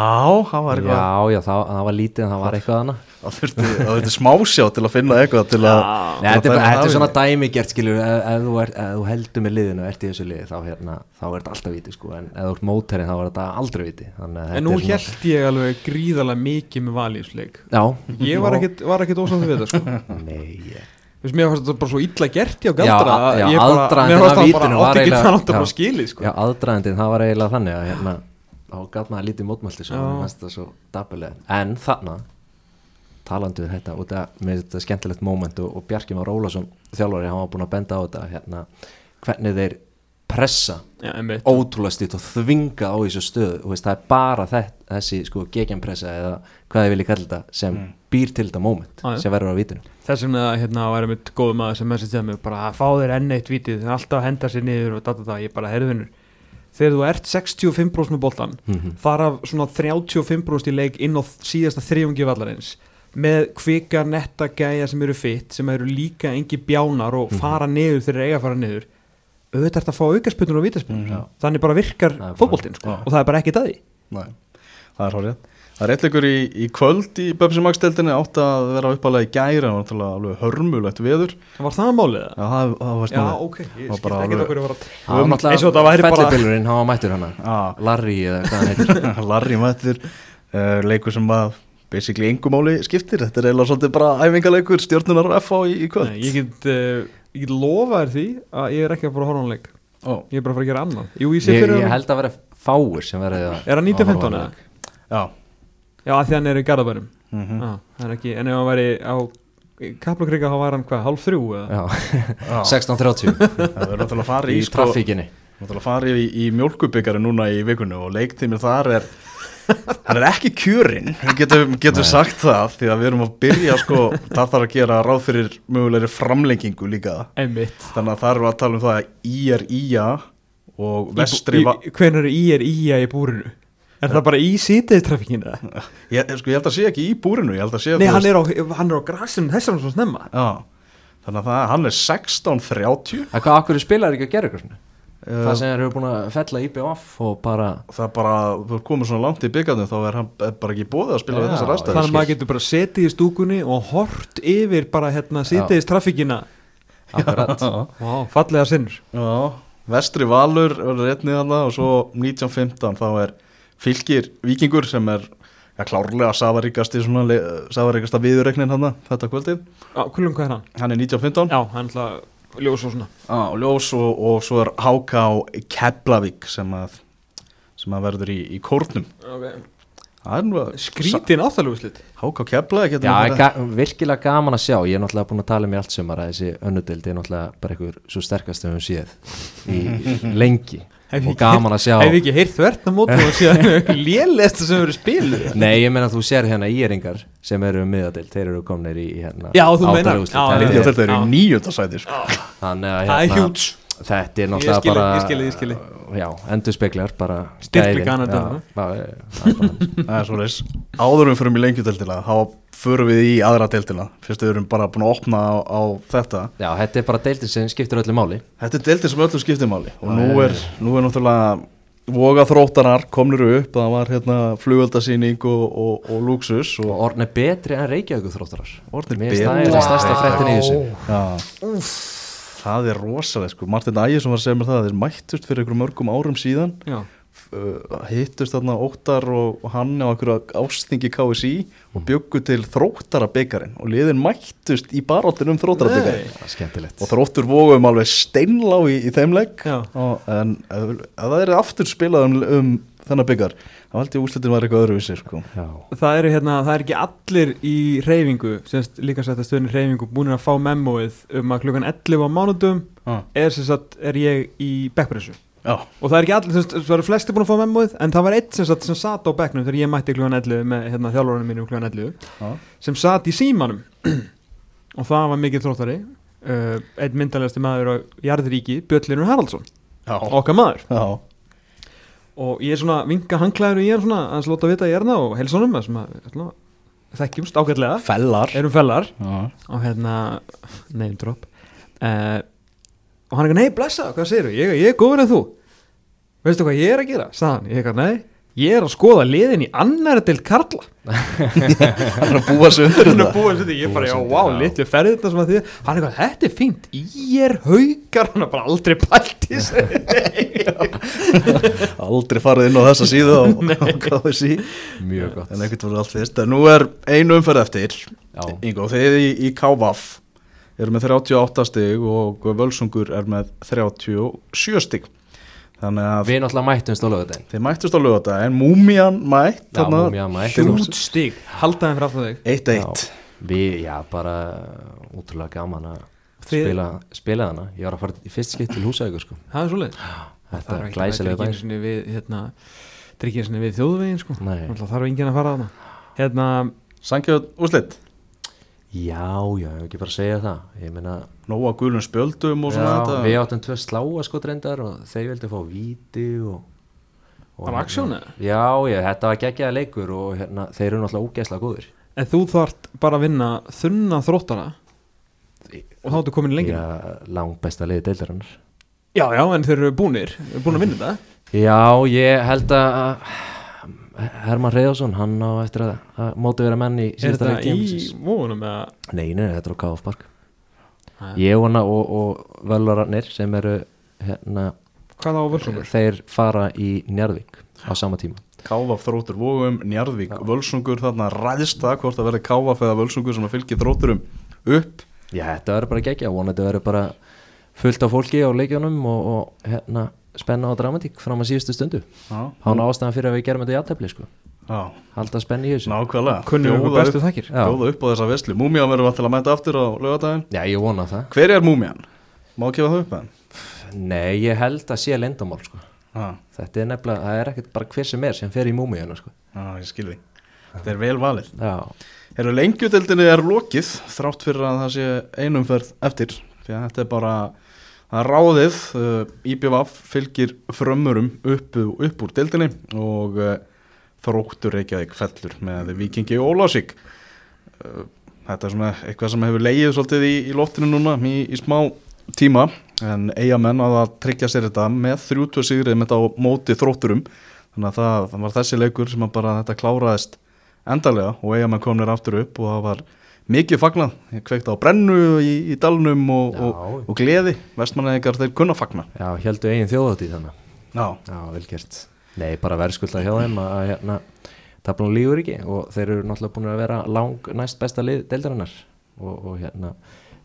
það var eitthvað. Já, já, það, það var lítið en það var eitthvað annað. Það þurfti, það þurfti smásjá til að finna eitthvað til að Nei, þetta er, er svona við. dæmi gert skilur ef, ef, þú er, ef þú heldur með liðinu og ert í þessu liði þá, hérna, þá er þetta alltaf viti sko, en ef þú ert móterinn þá er þetta aldrei viti En nú svona- held ég alveg gríðarlega mikið með valífsleik. Já, Ég var ekkit, var ekkit ósátt við þetta sko. nei ég- Þú veist, mér fannst þetta bara svo illa gert hjá Já, galdra a- já, að ég bara, aðdragandinn mér fannst það vítinu bara var átti ekki eiginlega- það átti já. bara skilið sko. Já, aðdragandinn, það var eiginlega þannig að hérna, þá gæt maður lítið mótmælti svo, Já. mér fannst það svo dabulega en þarna, talandi við þetta út af, með þetta skemmtilegt moment og, Bjarki Már Ólafsson þjálfari, hann var búin að benda á þetta hérna, hvernig þeir pressa Já, ótrúlega stýtt og þvinga á þessu stöðu og veist, það er bara þett, þessi sko, gegenpressa eða hvað þið viljið kalla þetta sem býr til þetta moment já. sem verður á vitinu Þess vegna hérna var einmitt góðum maður sem message að mig bara að fá þér enn eitt vítið alltaf að henda sér niður og data það ég bara herðunur þegar þú ert 65% með boltan Mhm. þar af svona 35% í leik inn á síðasta þriðungi vallarins með kvika netta gæja sem eru fitt sem eru líka engi bjánar og Mhm. fara niður þegar þeir eiga að fara niður auðvitað ert að fá aukarspunur og vítaspunur Mhm. þannig bara virkar Það er fótboltinn sko. Já. og það er bara ekki það í Nei, það er hórið Það er eitthvað í, í kvöld í Böpsi Magsteldinni átt að vera uppalega í gæri það var náttúrulega alveg hörmulegt veður. Var það málið það? Já, það, það var Já, snúið ok, ég var bara ekki okkur að vera Það var Um, eins og þetta væri náttúrulega bara- fellibillurinn, hann var mættur hana. Já, Larry eða hvað hann heitir. Larry mættur. Uh, leikur sem að basically engumáli skiptir. Þetta er eiginlega svolítið bara æfingaleikur stjórnunar FH í, í kvöld. Nei, ég get, uh, ég lofa þér því að ég er ekki að fara að horfa á hann leik. Ó, ég er bara að fara að gera annað. Jú, ég sé ég, fyrir ég held að vera fáir sem verði að Er hann 1915 eða? Já. Já, að því hann er í Garðabænum. Mm Já, það er ekki, en ef hann væri á Kaplakrika þá var hann hvað, hálf þrjú eða? Já, Já. 16.30 Það verður náttúrulega að fara í í, sko, trafíkinni. náttúrulega að fara í, í mjólkubyggari núna í vikunni og leiktímið þar er hann er ekki kjörinn getur Nei. sagt það því að við erum að byrja sko, það þarf að gera ráð fyrir mögulegri framlengingu líka Einmitt þannig að það eru að tala um það að í er ía og vestri Hvernig er í er í í búrinu? Er það bara í sítiðstrafikinu? ég, sko, ég held að sé ekki í búrinu ég held að sé Nei, hann er á, hann er á grasinu þessar svo snemma Já, þannig að það, hann er 16.30 En hvað, akkur spilar ekki að gera ykkur svona? Það sem þeir eru búin að fella IBF og bara það bara, þú komið svona langt í byggandum þá er hann bara ekki bóðið að spila við Já, þessar aðstæður Þannig að maður getur bara setið í stúkunni og hort yfir bara hérna sítiðstrafikina akkurat. Vá, fallega sinnur. Já, vestri valur er réttnið þarna og svo 1915 þá er fylgir vikingur sem er ja, klárlega safaríkasti svona le- safaríkasta viðurregnin hann þetta kvöldið, Já, kullum hvað er hann? hann er 1915 Já, hann er alltaf ljós og svona. Og ljós og, og svo er Háká Keflavík sem að sem að verður í, í kórnum. Okay. er Skrítin áttalegu slitt Háká Keflavík Já, er ga virkilega gaman að sjá. Ég er náttúrulega búin að tala um í allt sumar að þessi önnudeld er náttúrulega bara einhver svo sterkast sem við séð í lengi. ég og gaman að sjá Hef ég ekki heyrt þvert á mótum og síðan lélegsta sem verið spiluð Nei, ég meina þú sér hérna íringar sem eru um miðadeild, þeir eru komnir í hérna Já, þú. Já, Þetta Þetta, er- þetta er í Já. nýjönda sæti sko. Þannig að Það er hérna, þetta er náttúrulega bara ég skil, ég skil Já, endur speklar bara dæmi. já, já, það er bara- það er svo leis áður við fyrir í lengjudeldina þá förum við í aðra deildina. Fyrst við erum bara búin að opna á, á þetta. Já, þetta er bara deildin sem skiptir öllu máli. Þetta er deildin sem öllum skiptir máli. Og Já, nú er, nú er náttúrulega voga þróttarar komnir upp. Það var hérna flugöldasýning og, og, og luxus og og orðin er betri en Reykjavík þróttarar orðnir Mér finnst það er það stærsta fréttin í þessu. Já, það er rosalega sko. Martin Ægjesson var að segja mér það að þeir mættust fyrir einhverjum mörgum árum síðan. Já, hittust þarna Óttar og, og hann á einhverju ástingi KSI og bjöggu til þróttara byggarinn og liðin mættust í baróttin um þróttara byggarinn Það er skemmtilegt. Og þróttur vógum alveg steinlá í, í þeim legg Já. og, en ef, ef það er aftur spilað um, um þennan byggar þá held ég úslitin var eitthvað öðruvísi sko. Já, það eru hérna, það er ekki allir í reyfingu, semst líka sætt að stöðin reyfingu búin að fá memóið um að klukkan 11 á mánudum er sagt, er ég í backpressu og það er ekki allir, semst, það eru flesti búin að fá memóið en það var eitt sem, sagt, sem satt á bekknum þegar ég mætti klukkan 11 með hérna, þjálfurinn mínum klukkan 11 Já. sem satt í símanum. Og það var mikið þróttari uh, einn myndalegasti maður á Jarðríki, Björnlinur Haraldsson já, okkar maður. Já. og ég er svona vinka hangklæður og ég er svona að slóta vita ég er það og helsonum sem að þekkjumst ágætlega. Fellar. Erum fellar. Já, og hérna name drop. Uh, og hann er ekki, nei blessa, hvað segir þú ég, ég er góður en þú veistu hvað ég er að gera, sagðan, ég er ekki, nei ég er að skoða liðin í annara til Karla. Hann er að búa sig undir hann er þetta. búin þetta, ég bara, já, Búa sig undir, wow, litlu ferði þetta sem að því hann er eitthvað, þetta er fínt, ég er haugar hann er bara aldrei pælt í sig Aldrei farið inn á þessa síðu á, á KSI mjög gott. En ekkert voru allt fyrst. En nú er einu umferð eftir. Ingo, þið í, í KVAF eru með 38 stig og Völsungur er með 37 stig. að Við náttúrulega mættum stólaugðin þið mættust á lögata En Múmian mætt Já, þarna, Múmían mætt. hjút stig, halda þeim fyrir aftur þig 1-1 Við, já, bara útrúlega gaman að spila, spila hana Ég var að fara í fyrst skipt til húsækur sko. það er svoleið Þetta er glæsilega bæn bæn við, hérna, tryggir sinni við þjóðvegin sko. Nei. Náttúrulega þarf enginn að fara þarna. Hérna, Sankjöð úrslit Já, já, ég hef ekki bara að segja það. Ég meina, Nóa gulum spjöldum og já, svona þetta. við áttum tvö sláa sko reyndar og þeir vildi fá víti og Og Af aksjónu? Já, já, þetta var geggjaða leikur og hérna, þeir eru náttúrulega ógeðslega góðir. En þú þart bara að vinna þunna þróttara? Og þá ertu komin í lengina Já, langt besta liði deildarinnar. Já, já, en þeir eru búnir, búin að vinna þetta? Já, ég held að Herman Reyðarsson, hann á eftir að, að móti vera menn í Er síðasta þetta leik í tímabilsins. móðunum eða Nei, nei, þetta er á KF Park Jæja. Ég vona og, og völvararnir sem eru hérna, Hvað á völsungur? þeir fara í Njarðvík á sama tíma Káfaf þróttur vógum, Njarðvík, Völsungur þarna ræðist það hvort það verði Káfaf eða Völsungur sem að fylgi þrótturum upp Já, þetta verður bara geggja, vonandi verður bara fullt af fólki á leikjónum og, og hérna, spenna og dramatík fram að síðustu stundu. Já, Hán ástæðan fyrir að við gerum þetta í aðtefli sko. já. Halda spenni í þessu. Nákvæmlega. Við bestu upp- á þessa veslu Múmían verður alltaf að mæta aftur á lögadaginn Já, ég vona það. Hver er Múmían? Má gefa það upp að Nei, ég held að sé lendamál sko. hann? Þetta er nefnilega, það er ekkert bara hver sem er sem fer í múmiðuna sko. Já, ég skil því Þetta er vel valið. Já, Eru lengjudeldinni er lokið þrátt fyrir að það sé einumferð eftir því að þetta er bara ráðið uh, IBVF fylgir frömmurum upp, upp úr deildinni og uh, þróttur Reykjavík fellur með Vikingi og Ólásík uh, þetta er svona eitthvað sem hefur leið svolítið í, í loftinu núna í, í smá tíma en eigamenn að að tryggja sér þetta með 30 sigrið með þetta á móti þrótturum. Þannig að það, það var þessi leikur sem að bara þetta kláraðist endarlega og eigamenn komnir aftur upp og það var mikið fagnað, ég kveikti á brennu í, í dalnum og, og, og gleði. Vestmannegar þeir kunna fagna. Já heldur eigin þjóðatíð þannig Já, Já, vel gert. Nei, bara verðskulda hjá þeim að, hérna, taflan lígur ekki og þeir eru náttúrulega búin að vera lang næst besta lið deildarinnar. Og, og hérna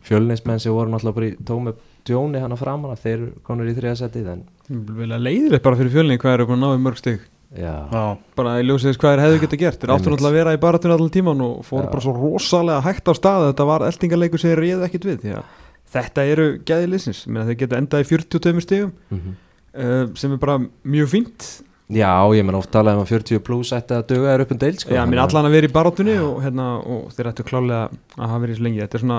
fjölnismenn sem voru náttúrulega bara í tómi djóni hann að framan að þeir eru konur í þriðasettið en Vilja leiðilegt bara fyrir fjölni hvað er búin að ná í mörg stig já, já, bara í ljósið þess hvað er hefðu geta gert. Þeir áttu Einmitt. náttúrulega að vera í baratunni allan tíman og fóru Já. bara svo rosalega hægt á stað þetta var eldingarleikur sem þeir réðu ekkit við að þetta eru gæði liðsins. Þeir geta endað í 42 stigum mm uh, sem er bara mjög fínt. Já, ég menn oft talað um að 40 pluss ætti að döga er upp um deil sko, Já, þannig að- allan að vera í barátunni og, hérna, og þeir ættu klálega að hafa verið svo lengi. Þetta er svona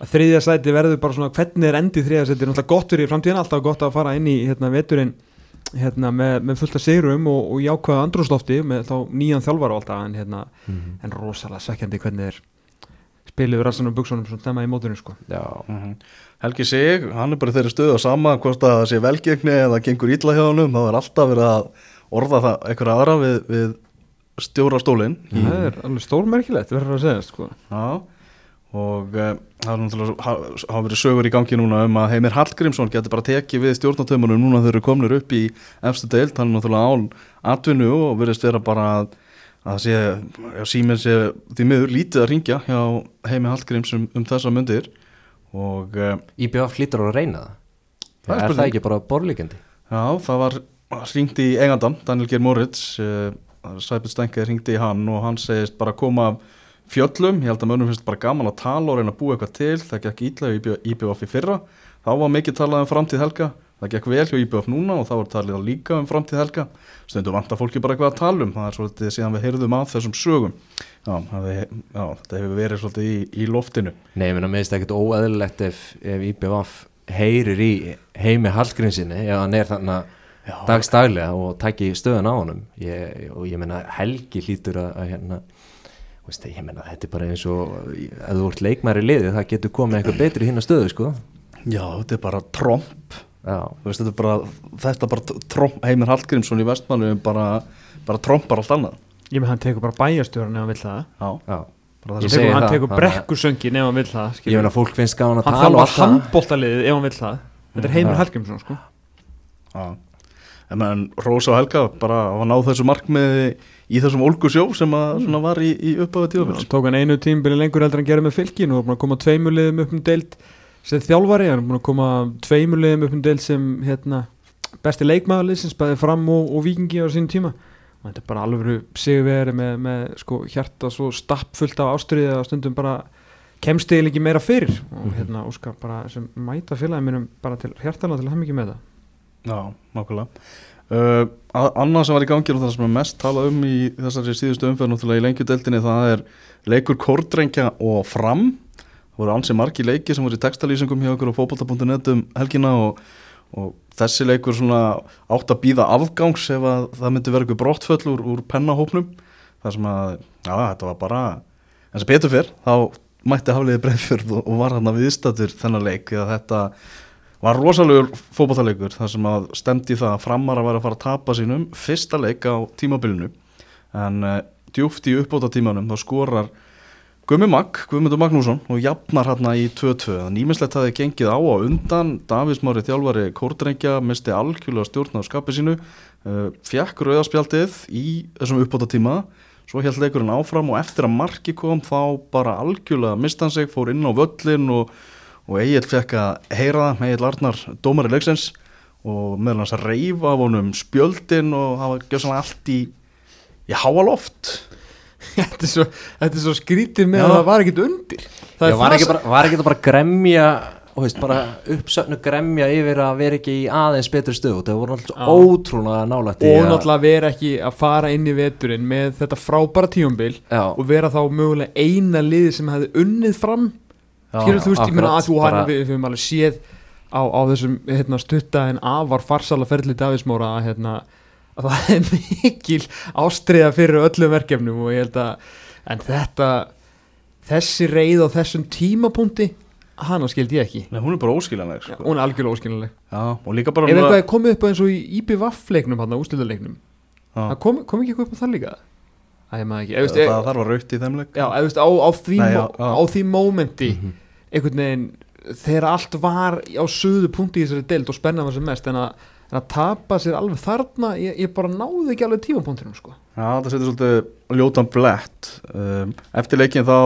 að þriðja sæti verður bara svona hvernig er endið þriðja sæti? Er náttúrulega gott fyrir framtíðan alltaf gott að fara inn í hérna, veturinn hérna, með, með fullt af sigrum og, og jákvæða andrúslofti með þá nýjan þjálfar og alltaf en, hérna, Mhm. en rosalega svekkjandi hvernig er spiluður rassanum og buksunum svona stemma í mótunum sko. Já, Mhm. Helgi Sig, hann er bara þeirri stöðu að sama hvort að það sé velgengni eða gengur ítla hjá honum, þá er alltaf verið að orða það eitthvað aðra við, við stjóra stólinn það er alveg stórmerkilegt verður að segja sko. Já, og uh, það er hafa verið sögur í gangi núna um að Heimir Hallgrímsson getur bara tekið við stjórnatömmunum núna þegar þeir eru komnir upp í efstu deild, hann er náttúrulega án atvinnu og verðist vera bara að að sé, já, síminn sé því miður lítið að ringja hjá Heimi Hallgríms um, um þessa myndir og uh, IBF hlýtur á að reyna það. Það er Er það ekki bara borlíkandi? Já, það var hringt í eigandan, Daniel Geir Moritz uh, Sæbjörn Stenke hringdi í hann og hann segist bara koma af fjöllum, ég held að mönnum finnst bara gaman að tala og reyna að búa eitthvað til, það gekk ítla í IBF í fyrra, þá var mikið talað um framtíð helga, það gekk vel hjá IBF núna og þá var talið líka um framtíð helga. Stundum vantar fólki bara eitthvað að tala um. Það er svolítið síðan við heyrðum að þessum sögum. Já, það, já þetta hefur verið svolítið í, í loftinu. Nei, mér finnst ekkert óeðlilegt ef, ef IBF heyrir í heimi Hallgrímsinni ef hann er þannig Já. dagstaglega og taki stöðun á honum. Ég, og ég meina Helgi hlýtur að, að hérna veist, ég meina þetta er bara eins og ef þú ert leikmæri liði það getur komið eitthvað betri hinn stöðu sko. Já, þetta er bara tromp. Já, Þú veist, þetta er bara, þetta er bara tromp, Heimir Hallgrímsson í vestmannu bara, bara trompar allt annað. Ég með hann tekur bara bæjastjóran ef hann vill það. Já, já. Bara Ég það segi tekur, hann það, tekur að- brekkusöngin ef hann vill það Ég skilur. meina fólk finnst gaman að hann tala og þarf að það handbóltaliðið ef hann vill það. Þetta er Heimir Já. Hallgrímsson sko. Já, en menn Rósa og Helga bara að ná þessu markmiði í þessum ólgu sjó sem að svona var í, í upphafa tíðafils Hann tók hann einu tímbili lengur heldur en gera með fylkin og er búin að koma tveimuliðum upp um deild sem þjálfari, hann er búin að koma tveimuliðum upp um deild sem hérna, besti leikmaðurlið sem spæði fram og, og vikingi á sínum tíma. Og þetta er bara alveg sigurveri með, með sko, hjarta svo stappfullt af ástriði að stundum bara kemst eða ekki meira fyrir. Og Mhm. hérna Óskar bara sem mæta félagið mínum bara til hjartana til að hafa mikið með það. Já, uh, Annað sem var í gangi og það sem er mest talað um í þessari síðustu umferð náttúrulega í lengjudeldinni það er leikur kórdrengja og fram. Það voru ansið margi leiki sem voru í textalýsingum hjá okkur á fótbolta.net um helgina og, og þessi leikur svona átt að býða afgangs ef að það myndi vera eitthvað brottföll úr, úr pennahópnum. Þar sem að, já, þetta var bara en sem betur fyrr, þá mætti hafliði breyfjörð og, og var hann að viðstatur þennan leik, að þetta var rosalegur fótballtaleikur þar sem að stemdi það að framar að vera að fara að tapa sínum fyrsta leik á tímabilinu. En uh, djúft í uppbóta tímanum þá skorar Gummi Magg, Guðmundur Magnússon og jafnar hérna í 2-2 nýmislegt hafði gengið á á undan. Davís Mári þjálfari Kórdrengja misti algjörlega stjórn á skapi sínu uh, fjekk rauðarspjaldið í þessum uppbóta tíma svo held leikurinn áfram og eftir að marki kom þá bara algjörlega mista hann sig, fór inn á völlin og, og Egil fekk að heyra það, Egil Arnar, dómari leiksins og meðal hans að reyfa af honum spjöldin og hafa gjössanlega allt í, í háaloft þetta, er svo, þetta er svo skrítið með Já. að það var ekkit undir það Já, var, ekki bara, var ekki það bara gremja og veist, bara uppsöfnu gremja yfir að vera ekki í aðeins betri stöð það voru alltaf Já. ótrúlega nálægt í og náttúrulega vera ekki að fara inn í veturinn með þetta frábæra tíumbil og vera þá mögulega eina liði sem hefði unnið fram skilur þú veist, ég meina að þú hann við, höfum alveg séð á, á þessum hérna, stutta en afar farsala ferli Davísmóra að, hérna, að það er mikil ástriða fyrir öllum verkefnum og ég held að en þetta þessi reið á þessum tímapunkti hana skildi ég ekki. Nei, hún er bara óskiljanleg sko. hún er algjörlega óskiljanleg Já, og líka bara ef núna- eitthvað er komið upp eins og í IBVF leiknum hann á það kom, kom ekki eitthvað upp á það líka? Æ, ég maður ekki, ef, veist, það, það þarf að raukt í þeim leik. Já, ef, veist, á, á, því, því mómenti Mhm. Einhvern veginn þegar allt var á suðu punkti í þessari deild og spennan var sem mest en að, en að tapa sér alveg þarna ég, ég bara náði ekki alveg tímapunktinum sko. Já, það setur svolítið ljótan blett um, Eftir leikin þá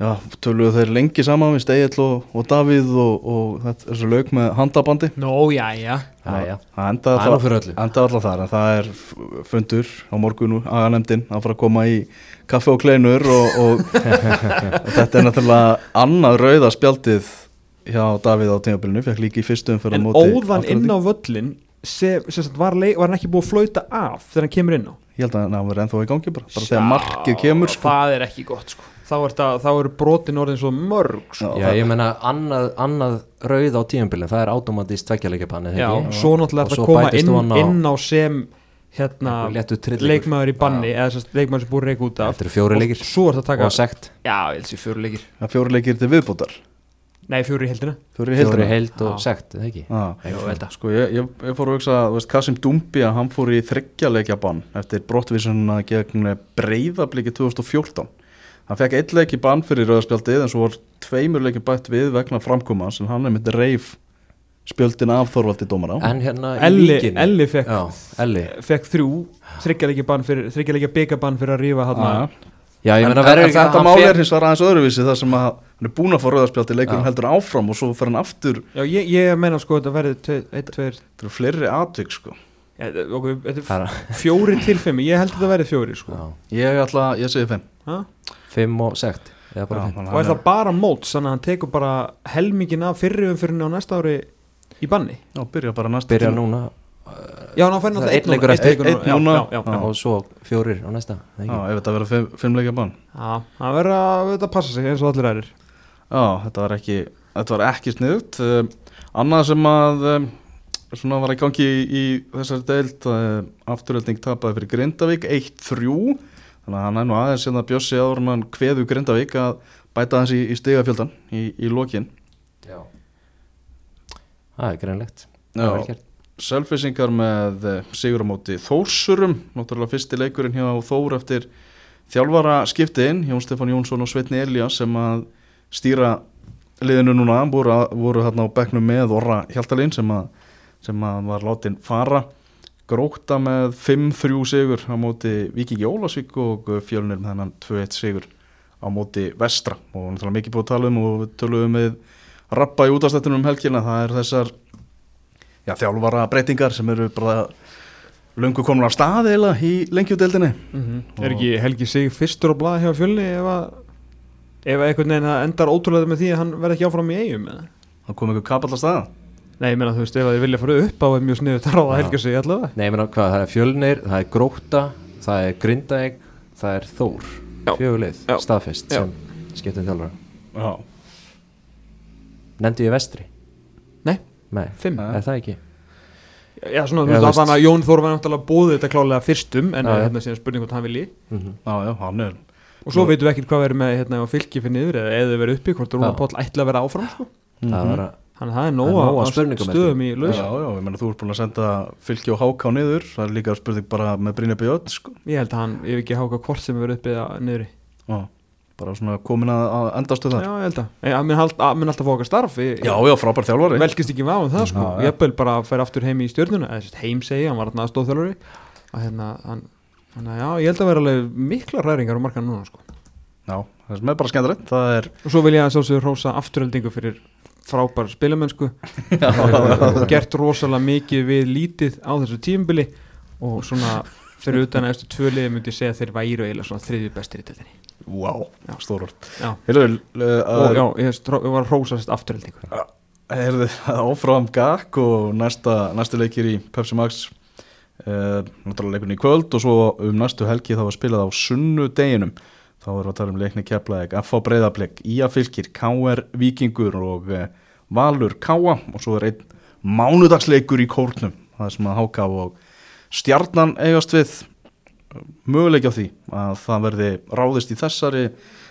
já, töluðu þeir lengi saman við Stegill og, og Davíð og, og þetta er svo lauk með handabandi Nó, já, já. Það endaði alltaf, endaði alltaf þar en það er fundur á morgun úr aganemdin að fara að koma í kaffe og kleinur og, og, og þetta er náttúrulega annað rauða spjaldið hjá Davíð á tímabilinu, fekk líka í fyrstum fyrir en óðan inn á völlin sem, sem var, var hann ekki búið að flauta af þegar hann kemur inn á Ég held að hann var ennþá í gangi bara, bara þegar markið kemur sko. það er ekki gott sko. Þá, er það, þá eru brotin orðin svo mörg sko. Já, Já, það- ég meina annað, annað rauð á tíumbilin það er automatist tveggjarleikja banni Já, svo náttúrulega er það svo að koma inn, á- inn á sem hérna, leikmaður í banni eða sem sagt, leikmaður sem búið reik út af. Þetta eru fjóri leikir. og svo er það að taka og sekt. Já, ég held sér fjóri leikir. Það fjóri leikir til viðbútar nei, fjóri í heldina Fjóri í fjóri heildina heild og Já. sekt, eða ekki? Já, ég held að. sko ég, ég, ég fór að hugsa þú veist, Kasim Dumbi að hann fór í þryggjarleikja bann eftir brottvísunna gegn breyðabliki 2014 hann fekk eitt leik í bann fyrir rauðarspjaldið en svo var tveimur leikin bætt við vegna framkoma sem hann er myndi reif spjöldin af Þorvaldi dómara. En hérna í Elli, víkinni. Elli fekk, Já, Elli. fekk þrjú þryggjarleikja byggabann fyrir að rífa hann Já, Já, ég en, meina en, verður en ekki þetta hann máli fer- er hins vegar aðeins öðruvísi þar sem að hann er búin að fá rauðarspjaldið leikurinn heldur áfram og svo fer hann aftur. Já, ég, ég meina sko þetta verði 1, 2 þetta eru fleiri atvik sko. Er Það er- fjóri til fimm. Ég held að þetta verði fjóri sko. Já, ég ætla, ég segi fimm. Ha? Fimm og sekt Eða bara Já, fimm. þannig og að er það bara móts þannig að hann tekur bara helmingin af fyrri umfyrinni á næsta ári í banni? Já, byrja bara næsta Byrja tíma. núna já, ná fær Það er náttúrulega einn leikur eftir. og svo fjórir á næsta Já, ekki? ef þetta verður fimm, fimm leikja bann. Já, það verður að passa sig eins og allir ærir Já, þetta var ekki, þetta var ekki sniðut um, Annað sem að um, svona var í gangi í, í þessari deild uh, afturölding tapaði fyrir Grindavík 1-3 þannig að hann er nú aðeins sem það bjössi áður en hann kveðu Grindavík að bæta hans í, í stigafjöldan í, í lokin. Já. Það er greinlegt. Selfisingar með uh, sigur á móti Þórsurum. Náttúrulega fyrsti leikurinn hjá Þór eftir þjálfara skiptiðinn Jón Stefán Jónsson og Sveitni Elias sem að stýra liðinu núna. Voru, voru hérna á bekknum með Orra Hjaltalín sem að, sem að var látin fara gróta með 5-3 sigur á móti Vikingi Ólasvík og fjölunir með hennan 2-1 sigur á móti Vestra. Og náttúrulega mikið búið að tala um og við töluðum við rappa í útastættunum um helgina. Það er þessar já, þjálfara breytingar sem eru bara löngu komin af stað eila í lengjudeldinni Er ekki Helgi Sig fyrstur á blaði hjá fjölni ef að ef að einhvern veginn það endar ótrúlega með því að hann verði ekki áfram í eigum eða? það kom einhver kapall að staða Nei, ég meina þú veist, ef að þið vilja fara upp á er mjög sniðu að ráða Já. Helgi Sig allavega Nei, ég meina hvað, það er fjölnir, það er gróta Það er grindaeg, það er þór Já. staðfest sem skiptum þjálfara já, Nefndi ég vestri? Nei. Nei, Fimm? Nei. er það ekki? Já, svona, þú veist, þannig að Jón Þór var náttúrulega bóðið þetta klálega fyrstum en Já, já. hérna síðan spurning hvort hann vilji Mm Já, já, hann er og svo veitum við ekkert hvað verður með hérna á fylki fyrir niður eða eða verður uppi, hvort Rúnar Já. Páll ætla að vera áfram sko. Það var að Þannig að það er Það nóga nóg af spurningum stöðum í Já, laus já, ég meina þú ert búin að senda fylki og háká niður. Það er líka spurning bara með Brynja Björn sko. Ég held að hann, ég hef ekki háka hvort sem verður uppi eða niðri. Já, bara svona komin að, að endastu Já, þar ég held að, að- mun alltaf okkar starf ég, Já, já, frábær þjálfari. Velkist ekki vafa um það sko. Já, já. ég hef bara að færa aftur heim í stjörnuna. Eða heim segi, hann var þarna aðstóðþjálfari að hérna, hann, hann já, ég held að vera alveg mikla ræringar á markan núna sko. Já, það sem er bara skemmtilegt. Það er og svo vil ég að sjálfsögur rósa afturheldingu fyrir frábær spilamennsku. Gert rosalega mikið við lítið á þessu tímbili og svona fyrir utan að eftir tvö liði myndi ég segja að þeir væru eiginlega svona þriðju bestir í stórvart Já. Heyrðu, og já, ég, var að rósa sérst afturheldingu heyrðu áfram GAK og næsta, næstu leikir í Pepsi Max uh, Náttúrulega leikurinn í kvöld og svo um næstu helgi þá var spilað á sunnudeginum Þá erum við að tala um leikni Keflaðeg, FH Breiðablik, Ía Fylkir, KR Víkingur og uh, Valur Káa og svo er einn mánudagsleikur í kórnum það sem að HK og Stjarnan eigast við. Möguleik á því að það verði ráðist í þessari,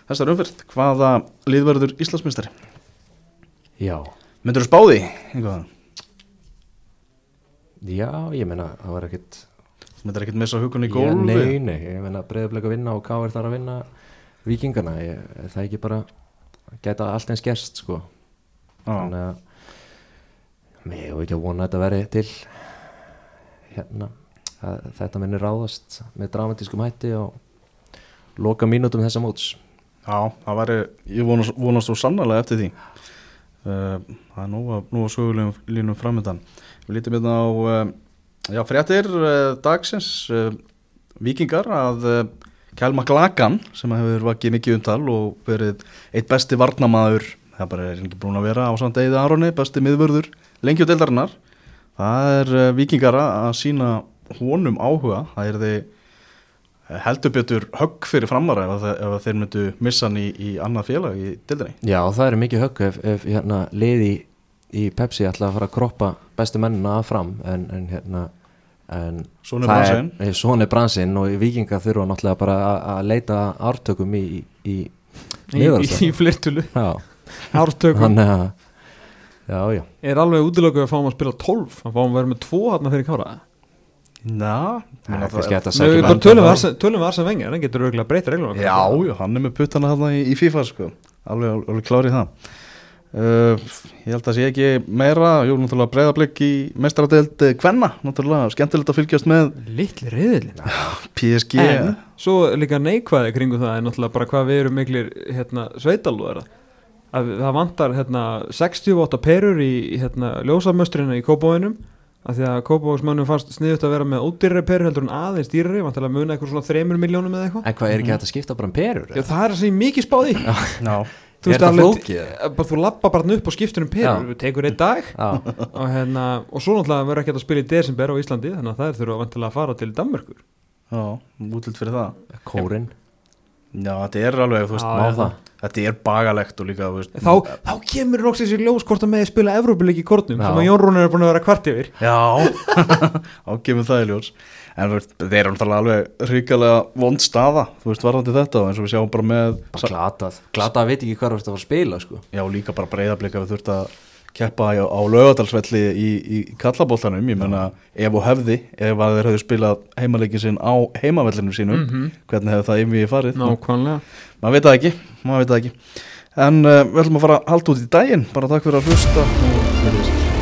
þessari umferð. Hvaða liðverður Íslandsmeistari? Já, myndur þú spáði einhvað já, ég meina það var ekkit myndur ekkert missa hugunni í gólfi Nei, nei, ég meina breyðablik að vinna og K.R. þarf að vinna vikingana ég, er það ekki bara geta allt eins gerst sko. Þannig að mér hefur ekki að vona að þetta veri til hérna að þetta minni ráðast með dramatískum hætti og loka mínútum þessa móts. Já, það væri, ég vonast, vonast svo sannarlega eftir því. Uh, það er nú að, að sögulegum línum framöndan við lítum hérna á uh, já, fréttir uh, dagsins uh, vikingar að uh, Kjálma Glagan sem hefur vakið mikið umtal og verið eitt besti varnamaður það bara er ekki búin að vera á samt Eði Aroni besti miðvörður lengjudeldarinnar það er vikingar að sína honum áhuga. Það er þið heldur betur högg fyrir framara ef, ef þeir myndu missa hann í, í annað félag í dildinni Já, það er mikið högg ef, ef hérna, liði í Pepsi ætla að fara að kroppa bestu mennina að fram en, en hérna en Svona er er- bransinn og vikinga þurfa náttúrulega bara að, að leita ártökum í, í, í, í, í flirtulu Já, ártökum. Þannig að Já, já, er alveg útilöku að fá hann að spila 12 að fá hann að vera með 2 hann fyrir kára Na, það meina er kannski hægt að Nei, sækja við menn. tölum við Arsen- tölum við Arsen Wenger, hann getur auðvitað breyta reglum Já, já, hann er með puttana þarna í, í FIFA sko. alveg, alveg klárið það uh, Ég held að sé ekki meira. Jú, náttúrulega breyðablik í mestaradeild Kvenna, náttúrulega skemmtilegt að fylgjast með Littli reyðilina PSG En svo líka neikvæði kringu það er náttúrulega bara hvað við erum miklir hérna, sveitalúðara að það vantar hérna, 68 perur í hérna, ljósamöstrina í Kópavóinum af því að Kópavóksmönnum fannst sniðut að vera með ódýrari perur heldur en aðeins dýrari. Vantar að muna eitthvað svona 3 miljónum eða eitthvað. En hvað er ekki hægt að skipta bara um perur? Já, það er Þú Er veist alveg- þú lappa bara upp og skiptur um perur við tekur einn dag og, hérna, og svo náttúrulega verður ekki að spila í desember á Íslandi þannig að það er þurfa vantilega að fara til Danmörkur já, útlitt fyrir það. Kórin. Já, þetta er alveg, þú veist, já. það? þetta er bagalegt og líka, þú veist þá, þá kemur loksins í ljós hvort að með spila Evrópuleik í kortnum sem að Jón Rúnar er búin að vera kvart yfir. Já, þá kemur það í ljós En veist, þeir eru náttúrulega alveg ríkalega vond staða, þú veist, varðandi þetta eins og við sjáum bara með glatað. Glatað veit ekki hvað þú ert að fara að spila sko. Já, líka bara breyðablika við þurft að keppa á, á laugadalsvelli í, í, kallabóltanum, ég menna ef og hefði, ef að þeir hefðu spilað heimaleikin sinn á heimavellinu sínum Mhm. hvernig hefði það yfir farið? Nákvæmlega. Maður veit það ekki, maður veit það ekki. En uh, við ætlum að fara að halda út í daginn. Bara takk fyrir að hlusta og verið sér